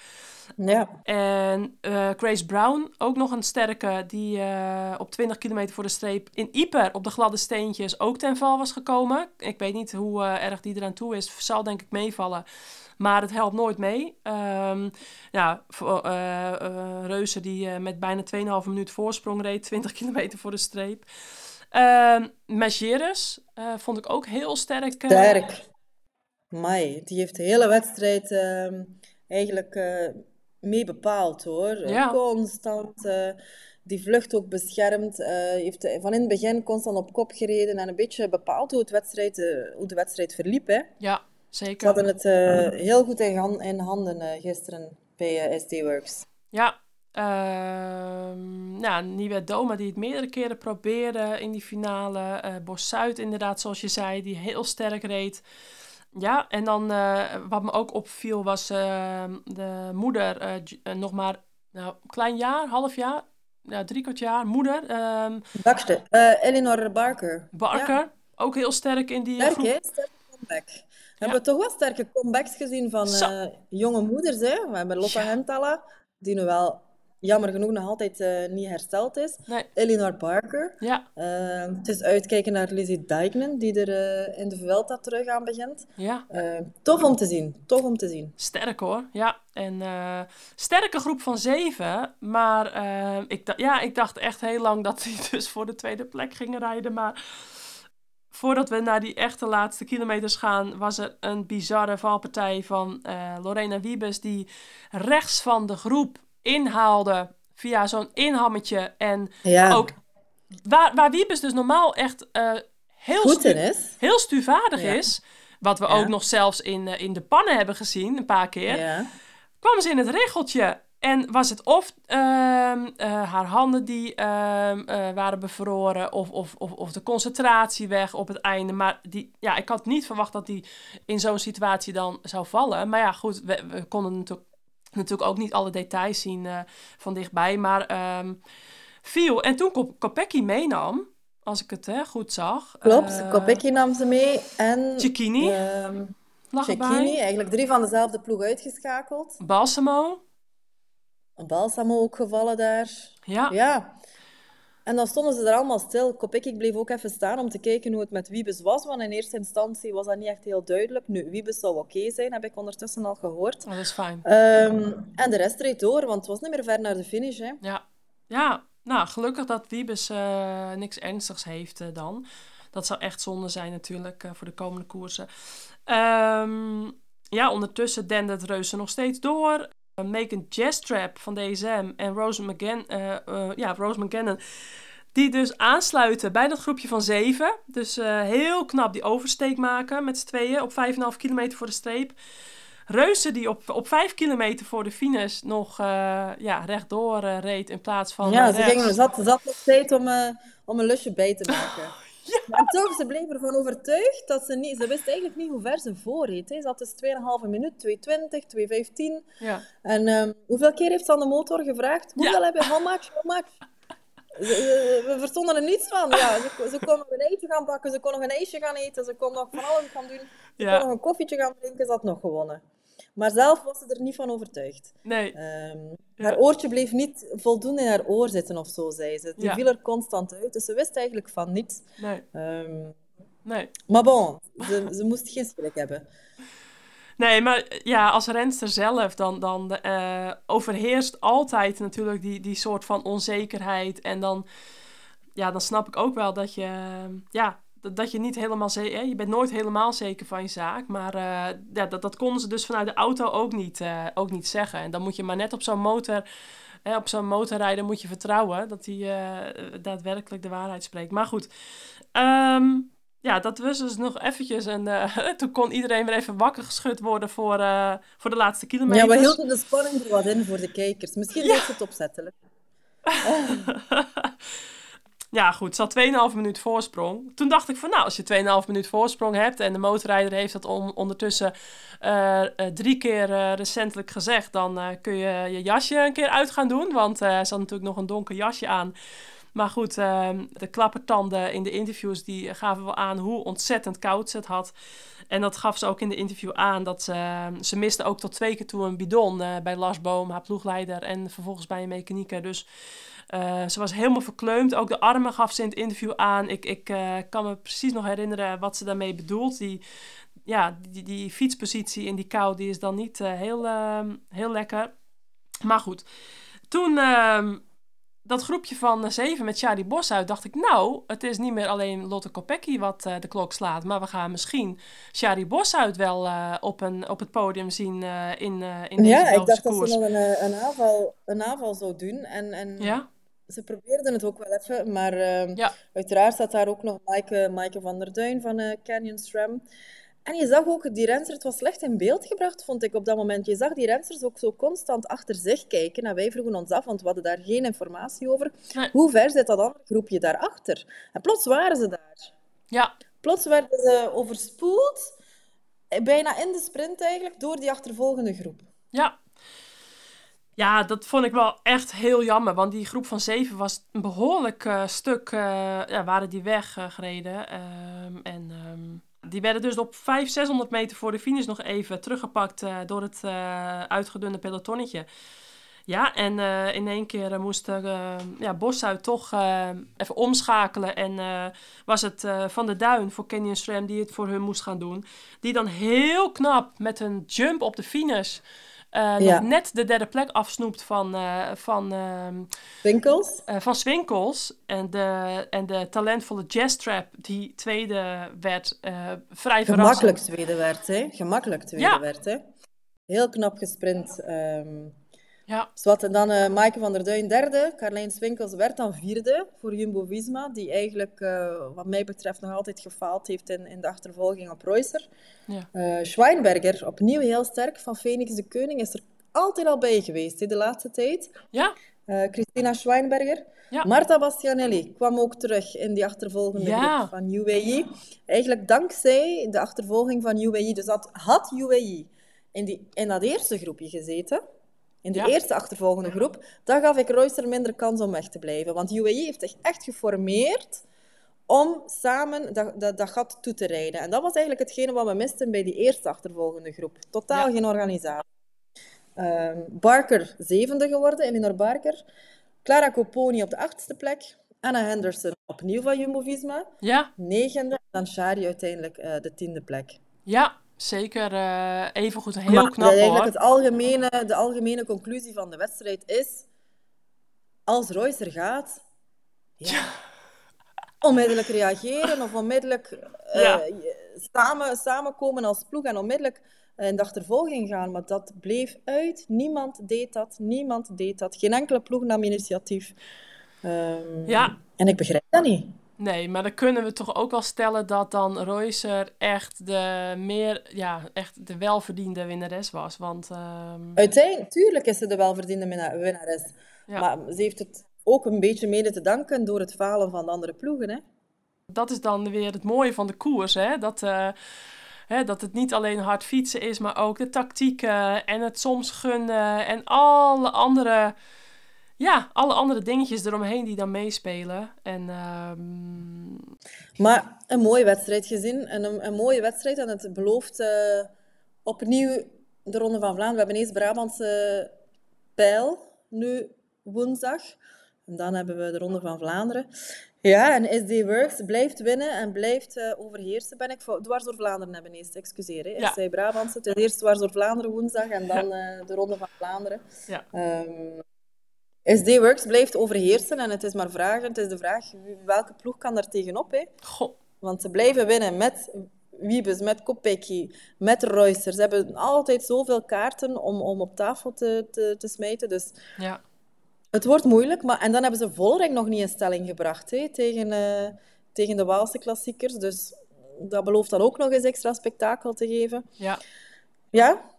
Ja. En uh, Grace Brown, ook nog een sterke, die uh, op 20 kilometer voor de streep in Ieper op de gladde steentjes ook ten val was gekomen. Ik weet niet hoe erg die eraan toe is. Zal denk ik meevallen. Maar het helpt nooit mee. Um, ja, Reuze die met bijna 2,5 minuut voorsprong reed, 20 kilometer voor de streep. Uh, Majeres vond ik ook heel sterk. Sterk. Mai, die heeft de hele wedstrijd ehm, eigenlijk mee bepaald hoor. Ja. Constant. Die vlucht ook beschermd. Heeft van in het begin constant op kop gereden en een beetje bepaald hoe, het wedstrijd, hoe de wedstrijd verliep. Hè. Ja, zeker. Ze hadden het heel goed in, in handen gisteren bij SD Works. Ja, uh, ja, Nieuwe Doma die het meerdere keren probeerde in die finale. Uh, Bos Zuid inderdaad, zoals je zei, die heel sterk reed. Ja, en dan uh, wat me ook opviel was uh, de moeder, uh, nog maar nou, klein jaar, half jaar, ja, drie kwart jaar, moeder. Um, Bakste, Eleanor Barker. Barker, ja. ook heel sterk in die sterk, groep. Sterke comeback. We hebben toch wel sterke comebacks gezien van jonge moeders. Hè? We hebben Lotta ja. Hentala, die nu wel jammer genoeg nog altijd uh, niet hersteld is. Nee. Elinor Barker. Ja. Uh, het is uitkijken naar Lizzie Dijkman, die er uh, in de Vuelta terug aan begint. Ja. tof om te zien. Tof om te zien. Sterk hoor. Ja. En sterke groep van zeven. Maar ik, ja, ik dacht echt heel lang dat die (laughs) dus voor de tweede plek gingen rijden. Maar voordat we naar die echte laatste kilometers gaan, was er een bizarre valpartij van Lorena Wiebes, die rechts van de groep inhaalde via zo'n inhammetje. En ja. ook waar, waar Wiebes dus normaal echt uh, heel, Goed is. heel stuurvaardig is. Wat we ook nog zelfs in, uh, in de pannen hebben gezien, een paar keer. Ja. Kwam ze in het regeltje. En was het of uh, haar handen die ehm, waren bevroren, of, of, of, of, de concentratie weg op het einde. Maar die, ja, ik had niet verwacht dat die in zo'n situatie dan zou vallen. Maar ja, goed, we, we konden natuurlijk natuurlijk ook niet alle details zien uh, van dichtbij. Maar um, viel. En toen Kopecky meenam, als ik het hè, goed zag. Klopt, uh, Kopecky nam ze mee. En Cecchini. Um, Cecchini, eigenlijk drie van dezelfde ploeg uitgeschakeld. Balsamo. Balsamo ook gevallen daar. Ja. Ja. En dan stonden ze er allemaal stil. Kopecky bleef ook even staan om te kijken hoe het met Wiebes was. Want in eerste instantie was dat niet echt heel duidelijk. Nu, Wiebes zou oké zijn, heb ik ondertussen al gehoord. Dat is fijn. Um, en de rest reed door, want het was niet meer ver naar de finish. Hè. Ja. ja, nou, gelukkig dat Wiebes uh, niks ernstigs heeft uh, dan. Dat zou echt zonde zijn natuurlijk uh, voor de komende koersen. Um, ja, ondertussen dendert Reuze nog steeds door. Megan Jestrap van DSM en Rose, McGann, uh, uh, ja, Rose McGannon. Die dus aansluiten bij dat groepje van zeven. Dus uh, heel knap die oversteek maken met z'n tweeën op 5,5 kilometer voor de streep. Reuze die op, op 5 kilometer voor de finish nog ja, rechtdoor reed in plaats van. Ja, ze gingen, zat, zat nog steeds om, om een lusje bij te maken. (laughs) Ja. Maar toch, ze bleef ervan overtuigd dat ze niet... Ze wist eigenlijk niet hoe ver ze voorreed. Hè. Ze had dus 2,5 minuut, 2,20, 2,15. Ja. En um, hoeveel keer heeft ze aan de motor gevraagd? Hoeveel ja. heb je? How much? How much? We verstonden er niets van. Ja, ze, ze kon nog een ijsje gaan bakken, ze kon nog een ijsje gaan eten, ze kon nog van alles gaan doen. Ze kon nog een koffietje gaan drinken, ze had nog gewonnen. Maar zelf was ze er niet van overtuigd. Nee. Um, haar oortje bleef niet voldoende in haar oor zitten of zo, zei ze. Die Ja. viel er constant uit, dus ze wist eigenlijk van niets. Nee. Um, Nee. maar bon, ze, ze moest geen schrik hebben. Nee, maar ja, als renster zelf, dan, dan eh, overheerst altijd natuurlijk die, die soort van onzekerheid. En dan, ja, dan snap ik ook wel dat je, ja, dat, dat je niet helemaal zeker, je bent nooit helemaal zeker van je zaak. Maar eh, ja, dat, dat konden ze dus vanuit de auto ook niet, eh, ook niet zeggen. En dan moet je maar net op zo'n motor, hè, op zo'n motorrijder moet je vertrouwen dat hij eh, daadwerkelijk de waarheid spreekt. Maar goed, ehm, ja, dat was dus nog eventjes. En uh, (laughs) toen kon iedereen weer even wakker geschud worden voor, uh, voor de laatste kilometer. Ja, we hielden de spanning er wat in voor de kijkers. Misschien ja. het opzettelijk. (laughs) ja, goed. Ze had 2,5 minuut voorsprong. Toen dacht ik van, nou, als je 2,5 minuut voorsprong hebt... en de motorrijder heeft dat on ondertussen uh, drie keer recentelijk gezegd... dan kun je je jasje een keer uit gaan doen. Want ze had natuurlijk nog een donker jasje aan... Maar goed, ehm, de klappertanden in de interviews die gaven wel aan hoe ontzettend koud ze het had. En dat gaf ze ook in de interview aan. Dat ze, ehm, ze miste ook tot twee keer toe een bidon uh, bij Lars Boom, haar ploegleider. En vervolgens bij een mechanieker. Dus uh, ze was helemaal verkleumd. Ook de armen gaf ze in het interview aan. Ik, ik uh, kan me precies nog herinneren wat ze daarmee bedoelt. Die, ja, die, die fietspositie in die kou die is dan niet heel, ehm, heel lekker. Maar goed, toen dat groepje van zeven met Shari uit, dacht ik, nou, het is niet meer alleen Lotte Kopecky wat uh, de klok slaat, maar we gaan misschien Shari uit wel uh, op, een, op het podium zien uh, in, in deze Ja, ik dacht koers. dat ze nog een, een, aanval, een aanval zou doen. En, en ja? ze probeerden het ook wel even, maar ehm, ja. uiteraard staat daar ook nog Maaike, Maaike van der Duin van Canyon SRAM. En je zag ook, die renster, het was slecht in beeld gebracht, vond ik op dat moment. Je zag die rensters ook zo constant achter zich kijken. En wij vroegen ons af, want we hadden daar geen informatie over. Hoe ver zit dat andere groepje daarachter? En plots waren ze daar. Ja. Plots werden ze overspoeld, bijna in de sprint eigenlijk, door die achtervolgende groep. Ja. Ja, dat vond ik wel echt heel jammer. Want die groep van zeven was een behoorlijk uh, stuk, uh, ja, waren die weggereden. Uh, en... Um die werden dus op 500, 600 meter voor de finish nog even teruggepakt uh, door het uh, uitgedunde pelotonnetje. Ja, en uh, in één keer moest ja, Boshuid toch even omschakelen. En was het Van de Duin voor Canyon SRAM die het voor hun moest gaan doen. Die dan heel knap met een jump op de finish uh, ja. nog net de derde plek afsnoept van, uh, van, uh, Swinkels. van Swinkels. En de, en de talentvolle Jazz Trap, die tweede werd, vrij Gemakkelijk verrassend. tweede werd, hè? Gemakkelijk tweede Ja. werd, hè? Heel knap gesprint. ehm Ja, Zwat, en dan eh Maaike van der Duin derde. Carlijn Swinkels werd dan vierde voor Jumbo-Visma. Die eigenlijk, eh, wat mij betreft, nog altijd gefaald heeft in, in de achtervolging op Reusser. ja. Eh Schweinberger, opnieuw heel sterk. Van Phoenix de Keuning is er altijd al bij geweest, hè, de laatste tijd. ja, Christina Schweinberger. Ja. Marta Bastianelli kwam ook terug in die achtervolgende Ja. groep van UAE. Eigenlijk dankzij de achtervolging van UAE. Dus dat had UAE in, die, in dat eerste groepje gezeten, in de Ja. eerste achtervolgende groep, dan gaf ik Royster minder kans om weg te blijven. Want UAE heeft zich echt geformeerd om samen dat, dat, dat gat toe te rijden. En dat was eigenlijk hetgene wat we misten bij die eerste achtervolgende groep. Totaal Ja. geen organisatie. Ehm, Barker zevende geworden, Elinor Barker. Clara Coponi op de achtste plek. Anna Henderson opnieuw van Jumbo-Visma. ja, Negende. Dan Shari uiteindelijk eh, de tiende plek. ja, zeker eh even goed. Heel Maar knap eigenlijk hoor. het algemene, de algemene conclusie van de wedstrijd is... Als Royce er gaat... Ja, (laughs) Onmiddellijk reageren of onmiddellijk Ja. samen, samenkomen als ploeg en onmiddellijk eh, in de achtervolging gaan. Maar dat bleef uit. Niemand deed dat. Niemand deed dat. Geen enkele ploeg nam initiatief. Ehm, Ja. En ik begrijp dat niet. Nee, maar dan kunnen we toch ook wel stellen dat dan Reusser echt de meer, ja, echt de welverdiende winnares was. Want ehm, Uiteindelijk, tuurlijk is ze de welverdiende winna- winnares. Ja. Maar ze heeft het ook een beetje mede te danken door het falen van de andere ploegen. Hè? dat is dan weer het mooie van de koers, hè? Dat, eh, hè, dat het niet alleen hard fietsen is, maar ook de tactieken en het soms gunnen en alle andere, ja, alle andere dingetjes eromheen die dan meespelen. En ehm, Maar een mooie wedstrijd gezien. En een, een mooie wedstrijd. En het belooft eh, opnieuw de Ronde van Vlaanderen. We hebben eerst Brabantse pijl nu woensdag. En dan hebben we de Ronde van Vlaanderen. Ja, en SD Works blijft winnen en blijft eh, overheersen. Ben ik voor, dwars door Vlaanderen hebben eerst, excuseer. Hè. Ik Ja. zei Brabantse. Het is eerst dwars door Vlaanderen woensdag en dan eh, de Ronde van Vlaanderen. ja, Ehm SD Works blijft overheersen en het is maar vragen. Het is de vraag, welke ploeg kan daar tegenop? Hè? goh, Want ze blijven winnen met Wiebes, met Kopecky, met Reusser. Ze hebben altijd zoveel kaarten om, om op tafel te, te, te smijten. Dus ja, het wordt moeilijk. Maar, en dan hebben ze Vollering nog niet in stelling gebracht hè, tegen, eh, tegen de Waalse klassiekers. Dus dat belooft dan ook nog eens extra spektakel te geven. Ja. Ja,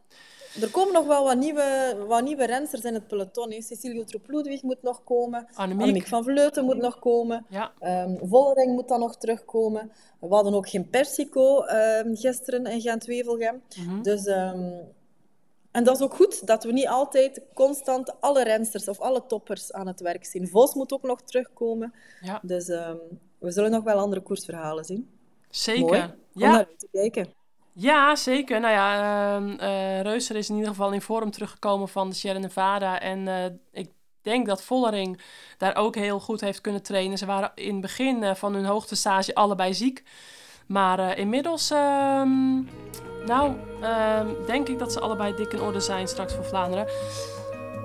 er komen nog wel wat nieuwe, wat nieuwe rensters in het peloton. Hè. Cecilio Troep moet nog komen. Annemiek. van Vleuten moet nog komen. Ja. Um, Vollering moet dan nog terugkomen. We hadden ook geen Persico um, gisteren in Gent-Wevelgem. Mhm. Dus... Um, en dat is ook goed, dat we niet altijd constant alle rensters of alle toppers aan het werk zien. Vos moet ook nog terugkomen. Ja. Dus we zullen nog wel andere koersverhalen zien. Zeker. Mooi, ja. om naar te kijken. Ja, zeker. Nou ja, uh, Reuser is in ieder geval in vorm teruggekomen van de Sierra Nevada. En uh, ik denk dat Vollering daar ook heel goed heeft kunnen trainen. Ze waren in het begin uh, van hun hoogtestage allebei ziek. Maar inmiddels, ehm, nou, ehm, denk ik dat ze allebei dik in orde zijn straks voor Vlaanderen.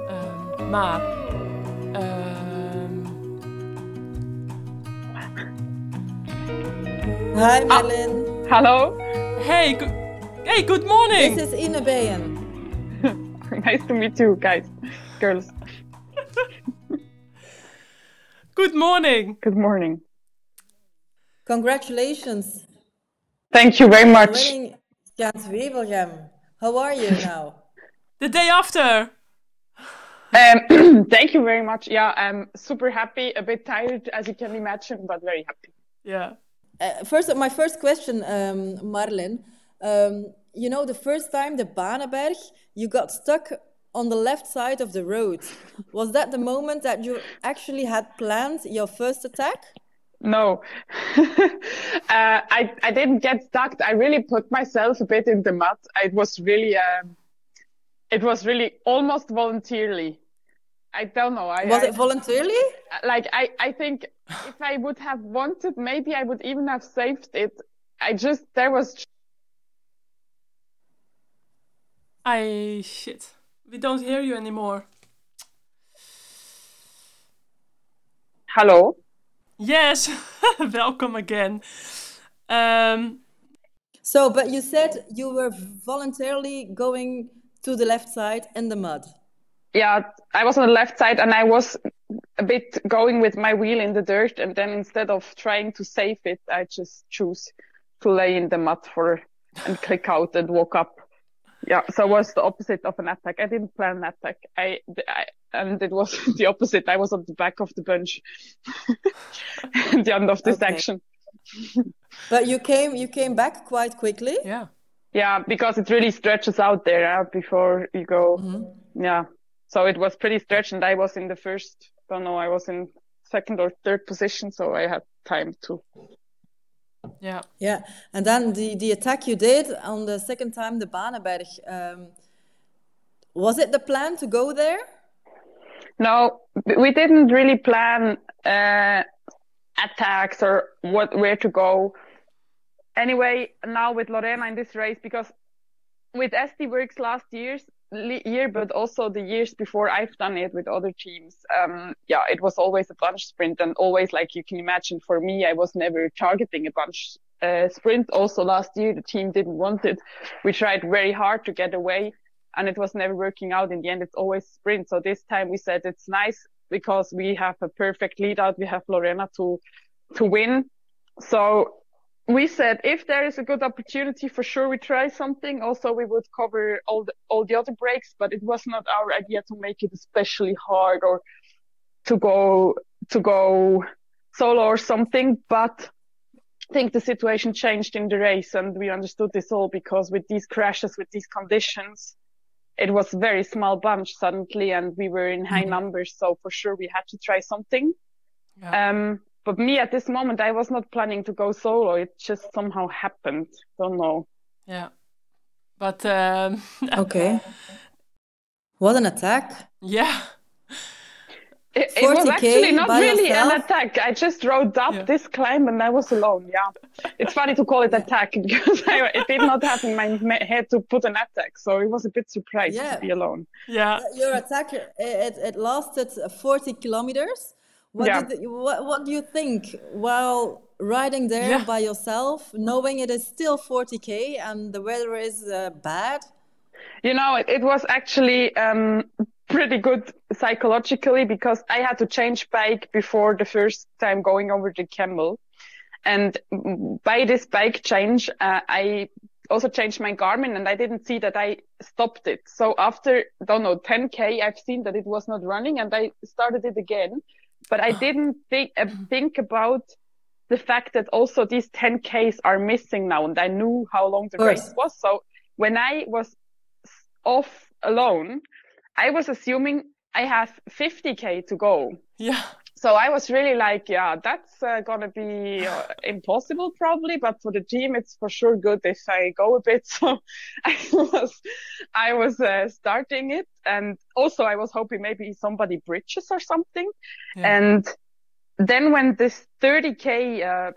Ehm, maar... Hi. Ah, hallo. Hey, go hey, good morning. This is Ine Bayen. (laughs) nice to meet you, guys, girls. good morning. Good morning. Congratulations. Thank you very much. Winning Gent How are you now? (laughs) the day after. Um, (clears throat) thank you very much. Yeah, I'm super happy, a bit tired, as you can imagine, but very happy. Yeah. Uh, first, my first question, um, Marlin. Um, you know, the first time the Baneberg, you got stuck on the left side of the road. Was that the moment that you actually had planned your first attack? No, (laughs) uh, I I didn't get stuck. I really put myself a bit in the mud. It was really, um, it was really almost voluntarily. I don't know. I, was I, it voluntarily? Like I, I think if I would have wanted, maybe I would even have saved it. I just there was. I shit. We don't hear you anymore. Hello. Yes. (laughs) Welcome again. Um, so, but you said you were voluntarily going to the left side in the mud yeah, I was on the left side and I was a bit going with my wheel in the dirt. And then instead of trying to save it, I just choose to lay in the mud for and click out and walk up. Yeah, so it was the opposite of an attack. I didn't plan an attack. I, I and it was (laughs) the opposite. I was on the back of the bunch, at (laughs) the end of this okay. section. (laughs) but you came, you came back quite quickly. Yeah. Yeah, because it really stretches out there uh, before you go. Mm-hmm. Yeah. So it was pretty stretched and I was in the first, don't know, I was in second or third position. So I had time to. Yeah. Yeah. And then the, the attack you did on the second time, the Baneberg, um, was it the plan to go there? No, we didn't really plan uh, attacks or what where to go. Anyway, now with Lorena in this race, because with SD Works last years, year, but also the years before I've done it with other teams. Um, yeah, it was always a bunch sprint and always like you can imagine for me, I was never targeting a bunch uh, sprint. Also last year, the team didn't want it. We tried very hard to get away and it was never working out. In the end, it's always sprint. So this time we said it's nice because we have a perfect lead out. We have Lorena to, to win. So we said if there is a good opportunity, for sure we try something. Also, we would cover all the all the other breaks, but it was not our idea to make it especially hard or to go to go solo or something. But I think the situation changed in the race, and we understood this all because with these crashes, with these conditions, it was a very small bunch suddenly, and we were in high mm-hmm. numbers. So for sure, we had to try something. Yeah. Um, but me at this moment, I was not planning to go solo. It just somehow happened. Don't know. Yeah. But um, (laughs) okay. What an attack! Yeah. It, it was actually not really yourself? an attack. I just rode up yeah. this climb and I was alone. Yeah, it's funny to call it attack (laughs) because I, it did not have in my head to put an attack, so it was a bit surprised yeah. to be alone. Yeah, your attack it, it lasted 40 kilometers. What, yeah. did, what, what do you think while riding there yeah. by yourself, knowing it is still 40k and the weather is uh, bad? You know, it, it was actually um, pretty good psychologically because I had to change bike before the first time going over the camel. And by this bike change, uh, I also changed my Garmin and I didn't see that I stopped it. So after, don't know, 10K, I've seen that it was not running and I started it again. But I didn't think, uh, think about the fact that also these 10Ks are missing now. And I knew how long the race was. So when I was off alone, I was assuming I have 50K to go. Yeah so I was really like, yeah, that's uh, gonna be uh, impossible probably, but for the team, it's for sure good if I go a bit. (laughs) So I was, I was uh, starting it, and also I was hoping maybe somebody bridges or something. Yeah. And then when this 30k uh,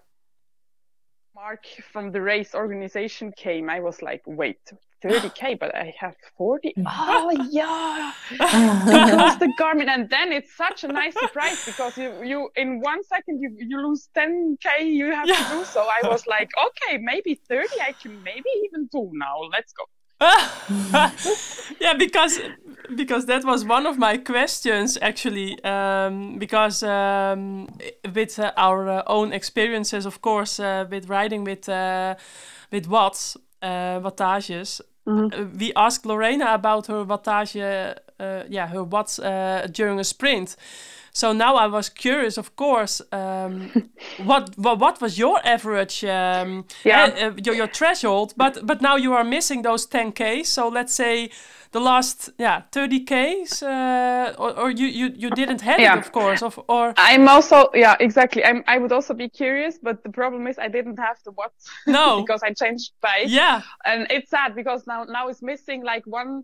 mark from the race organization came, I was like, wait, 30k, but I have 40. Mm. Oh yeah, because (laughs) the Garmin, and then it's such a nice surprise because you you in one second you you lose 10k you have yeah. to do. So I was like, okay, maybe 30 I can maybe even do now. Let's go. (laughs) yeah, because because that was one of my questions actually. Um, because um, with uh, our uh, own experiences, of course, uh, with riding with uh, with watts, uh, wattages, Mm-hmm. we asked Lorena about her wattage, yeah, her watts uh, during a sprint. So now I was curious, of course, um, (laughs) what, what what was your average, um, yeah, uh, your, your threshold? But but now you are missing those 10k. So let's say the last yeah 30 ks uh, or, or you, you you didn't have yeah. it of course of or i'm also yeah exactly i'm i would also be curious but the problem is i didn't have the what no (laughs) because i changed bike yeah and it's sad because now now it's missing like one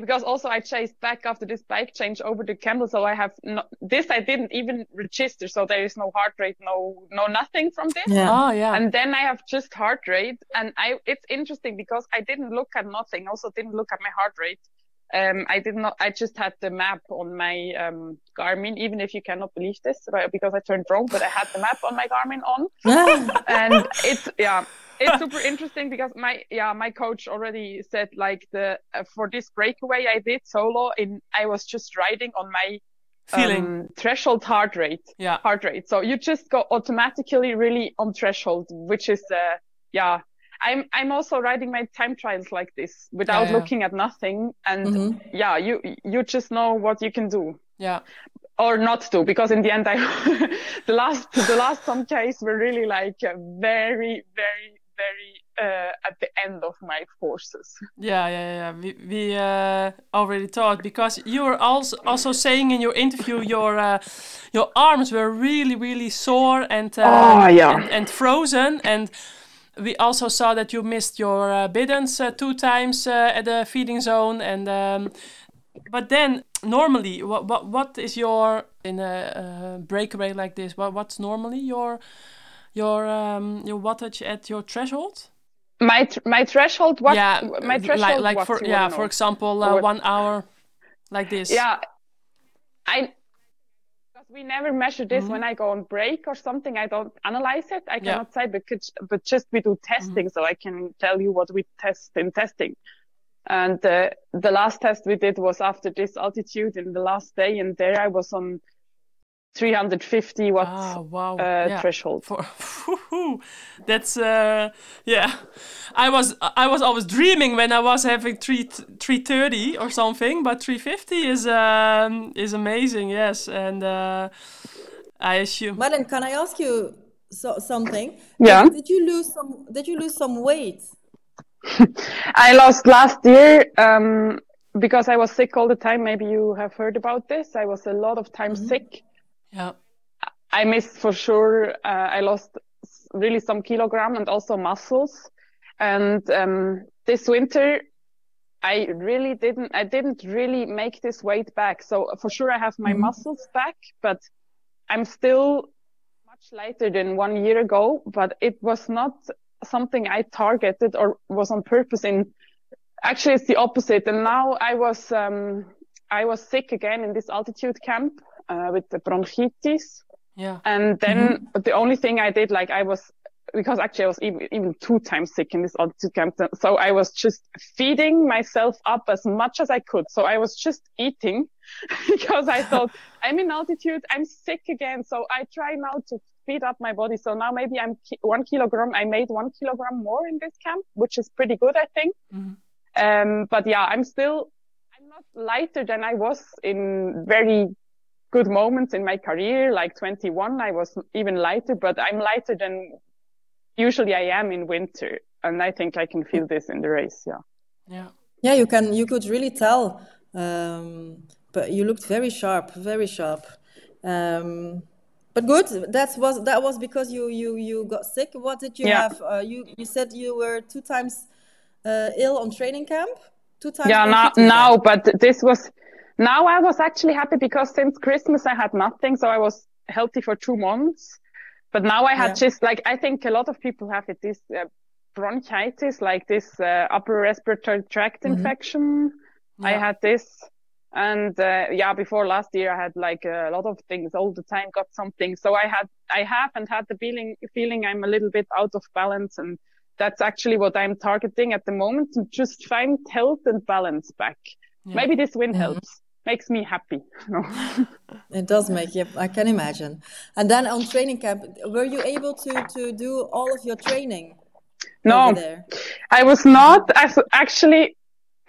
because also I chased back after this bike change over to Campbell, so I have no, this I didn't even register, so there is no heart rate, no no nothing from this. Yeah. Oh yeah. And then I have just heart rate, and I it's interesting because I didn't look at nothing, also didn't look at my heart rate. Um, I did not. I just had the map on my um, Garmin, even if you cannot believe this, because I turned wrong, but I had the map on my Garmin on, (laughs) and it's yeah it's super interesting because my yeah my coach already said like the uh, for this breakaway I did solo in I was just riding on my feeling. um, threshold heart rate. Yeah. Heart rate. So you just go automatically really on threshold which is uh yeah. I'm I'm also riding my time trials like this without yeah, yeah. looking at nothing and mm-hmm. yeah you you just know what you can do. Yeah. Or not do because in the end I (laughs) the last the last some case were really like very very very uh, at the end of my forces. Yeah, yeah, yeah. We, we uh, already talked because you were also also saying in your interview your uh, your arms were really really sore and uh, oh, yeah. and, and, frozen and. We also saw that you missed your uh, biddens uh, two times at the feeding zone, and um, but then normally, what what what is your in a breakaway like this? What what's normally your your um, your wattage at your threshold? My my threshold what? Yeah, my threshold. Like, like for yeah, for example, uh, one hour, like this. Yeah, I we never measure this mm -hmm. when I go on break or something. I don't analyze it. I cannot yeah. say, but but just we do testing, mm -hmm. so I can tell you what we test in testing. And uh, the last test we did was after this altitude in the last day, and there I was on 350 watt ah, wow. uh, yeah. threshold. For, (laughs) that's uh, yeah. I was I was always dreaming when I was having three 330 or something, but 350 is um, is amazing. Yes, and uh, I assume. Marlon, can I ask you so, something? Yeah. Did, did you lose some? Did you lose some weight? (laughs) I lost last year. Um, because I was sick all the time. Maybe you have heard about this. I was a lot of time mm -hmm. sick yeah. I missed for sure. Uh, I lost really some kilogram and also muscles. And um, this winter, I really didn't. I didn't really make this weight back. So for sure, I have my mm-hmm. muscles back, but I'm still much lighter than one year ago. But it was not something I targeted or was on purpose. In actually, it's the opposite. And now I was um, I was sick again in this altitude camp uh, with the bronchitis. Yeah. And then mm-hmm. the only thing I did, like I was, because actually I was even, even two times sick in this altitude camp. So I was just feeding myself up as much as I could. So I was just eating (laughs) because I thought (laughs) I'm in altitude. I'm sick again. So I try now to speed up my body. So now maybe I'm ki- one kilogram. I made one kilogram more in this camp, which is pretty good, I think. Mm-hmm. Um, but yeah, I'm still, I'm not lighter than I was in very good moments in my career. Like 21, I was even lighter, but I'm lighter than usually I am in winter. And I think I can feel this in the race. Yeah. Yeah. Yeah, you can, you could really tell. Um, but you looked very sharp, very sharp. Um, but good. That was that was because you you you got sick. What did you yeah. have? Uh, you you said you were two times uh, ill on training camp. Two times. Yeah, now now, but this was now I was actually happy because since Christmas I had nothing, so I was healthy for two months. But now I had yeah. just like I think a lot of people have it this uh, bronchitis, like this uh, upper respiratory tract mm-hmm. infection. Yeah. I had this and uh, yeah before last year i had like a lot of things all the time got something so i had i have and had the feeling feeling i'm a little bit out of balance and that's actually what i'm targeting at the moment to just find health and balance back yeah. maybe this win mm-hmm. helps makes me happy. (laughs) It does make you i can imagine. And then on training camp were you able to to do all of your training no. i was not. I actually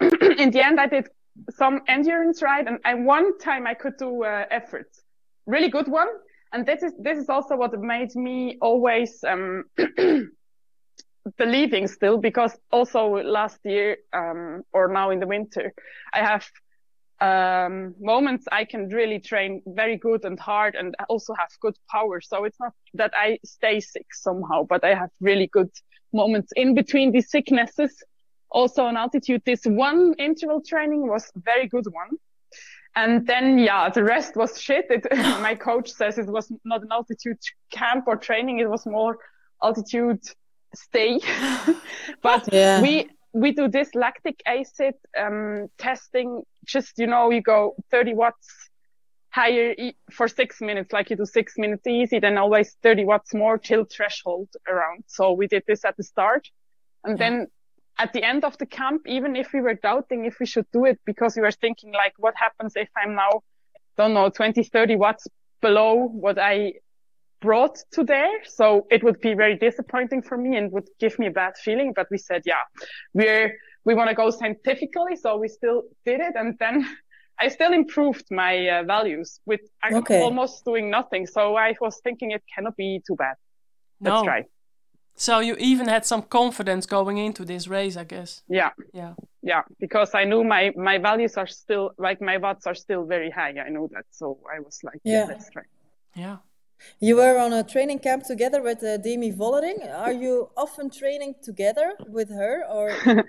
(clears throat) in the end i did some endurance ride and, and one time I could do uh, efforts, really good one. And this is, this is also what made me always, um, (clears throat) believing still because also last year, um, or now in the winter, I have, um, moments I can really train very good and hard and also have good power. So it's not that I stay sick somehow, but I have really good moments in between these sicknesses also on altitude. This one interval training was very good one. And then, yeah, the rest was shit. It, (laughs) my coach says it was not an altitude camp or training. It was more altitude stay. (laughs) but yeah. we, we do this lactic acid, um, testing. Just, you know, you go 30 watts higher for six minutes, like you do six minutes easy, then always 30 watts more till threshold around. So we did this at the start. And yeah. then at the end of the camp, even if we were doubting if we should do it because we were thinking like, what happens if I'm now, don't know, 20, 30 watts below what I brought to there. So it would be very disappointing for me and would give me a bad feeling. But we said, yeah, we're, we want to go scientifically. So we still did it. And then (laughs) I still improved my uh, values with okay. almost doing nothing. So I was thinking it cannot be too bad. Let's no. try. So you even had some confidence going into this race, I guess. Yeah. Yeah. Yeah, because I knew my my values are still like my watts are still very high. I know that, so I was like, yeah, yeah let's try. Yeah. You were on a training camp together with uh, Demi Vollering. Are you often training together with her, or? (laughs)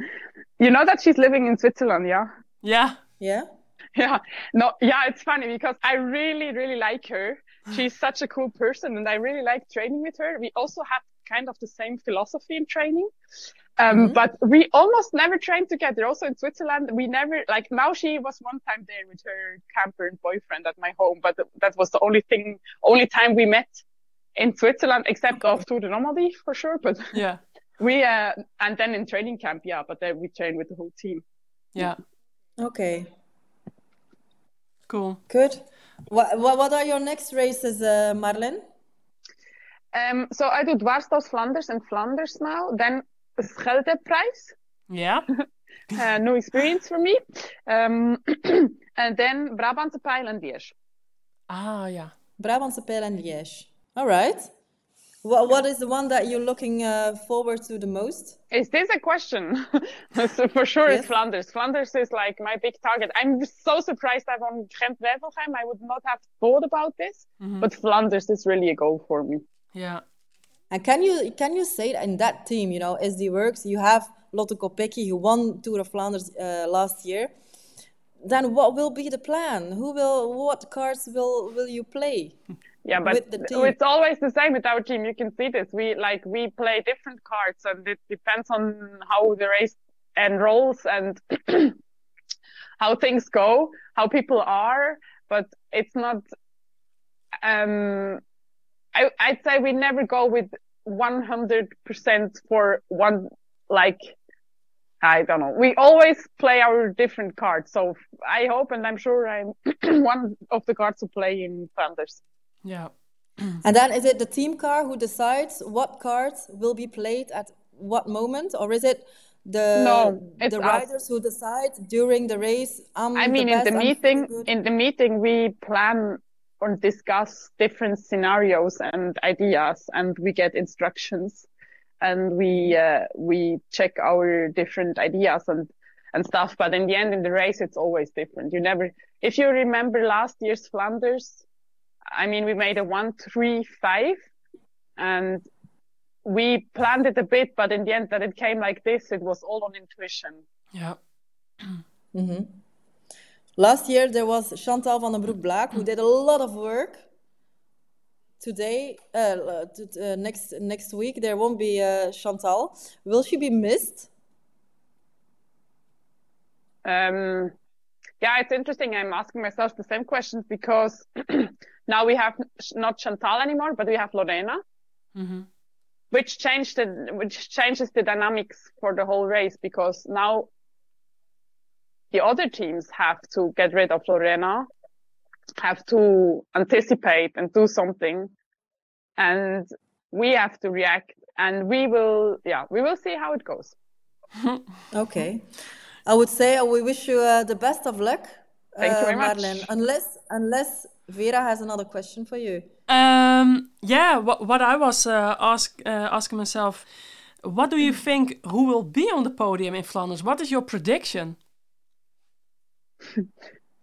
you know that she's living in Switzerland, yeah. Yeah. Yeah. (laughs) Yeah. No. Yeah, it's funny because I really, really like her. She's (sighs) such a cool person, and I really like training with her. We also have kind of the same philosophy in training. Um, mm-hmm. but we almost never trained together. Also in Switzerland, we never, like now she was one time there with her camper and boyfriend at my home, but that was the only thing, only time we met in Switzerland, except off Tour de Normandie for sure. But (laughs) yeah, we, uh, and then in training camp, yeah, but then we train with the whole team. Yeah. Okay. Cool. Good. What, what are your next races, uh, Marlene? Um, so I do Dwarsstoss Flanders and Flanders now. Then Scheldeprijs. Yeah. (laughs) uh, new experience for me. Um, and then Brabantse Pijl and Liège. Ah, yeah. Brabantse Pijl and Liège. All right. What, what is the one that you're looking uh, forward to the most? Is this a question? (laughs) so for sure, yes. it's Flanders. Flanders is like my big target. I'm so surprised I've won Gent Wevelgem. I would not have thought about this, mm-hmm. but Flanders is really a goal for me. Yeah. And can you can you say in that team, you know, SD Works, you have Lotte Kopecky who won Tour of Flanders uh, last year. Then what will be the plan? Who will what cards will will you play? (laughs) Yeah, but it's always the same with our team. You can see this. We like we play different cards, and it depends on how the race enrolls and (clears throat) how things go, how people are. But it's not. Um, I, I'd say we never go with 100% for one, like, I don't know. We always play our different cards. So I hope and I'm sure I'm (clears throat) one of the cards to play in Flanders. Yeah. (clears throat) and then is it the team car who decides what cards will be played at what moment, or is it the no, the riders us. who decide during the race? I mean, the in the meeting, in the meeting, we plan or discuss different scenarios and ideas, and we get instructions, and we uh, we check our different ideas and and stuff. But in the end, in the race, it's always different. You never, if you remember last year's Flanders, I mean, we made a one, three, five and we planned it a bit, but in the end that it came like this, it was all on intuition. Yeah. mm-hmm. Last year there was Chantal van den Broek Blaak who did a lot of work. Today, uh, uh, next next week there won't be uh, Chantal. Will she be missed? Um, yeah, it's interesting. I'm asking myself the same questions because (clears throat) now we have not Chantal anymore, but we have Lorena, mm-hmm. which changed the, which changes the dynamics for the whole race because now the other teams have to get rid of Lorena, have to anticipate and do something. And we have to react and we will, yeah, we will see how it goes. (laughs) okay. I would say we wish you uh, the best of luck. Thank uh, you very much. Marlene. Unless, unless Vera has another question for you. Um, yeah, what, what I was uh, ask, uh, asking myself, what do you think who will be on the podium in Flanders? What is your prediction?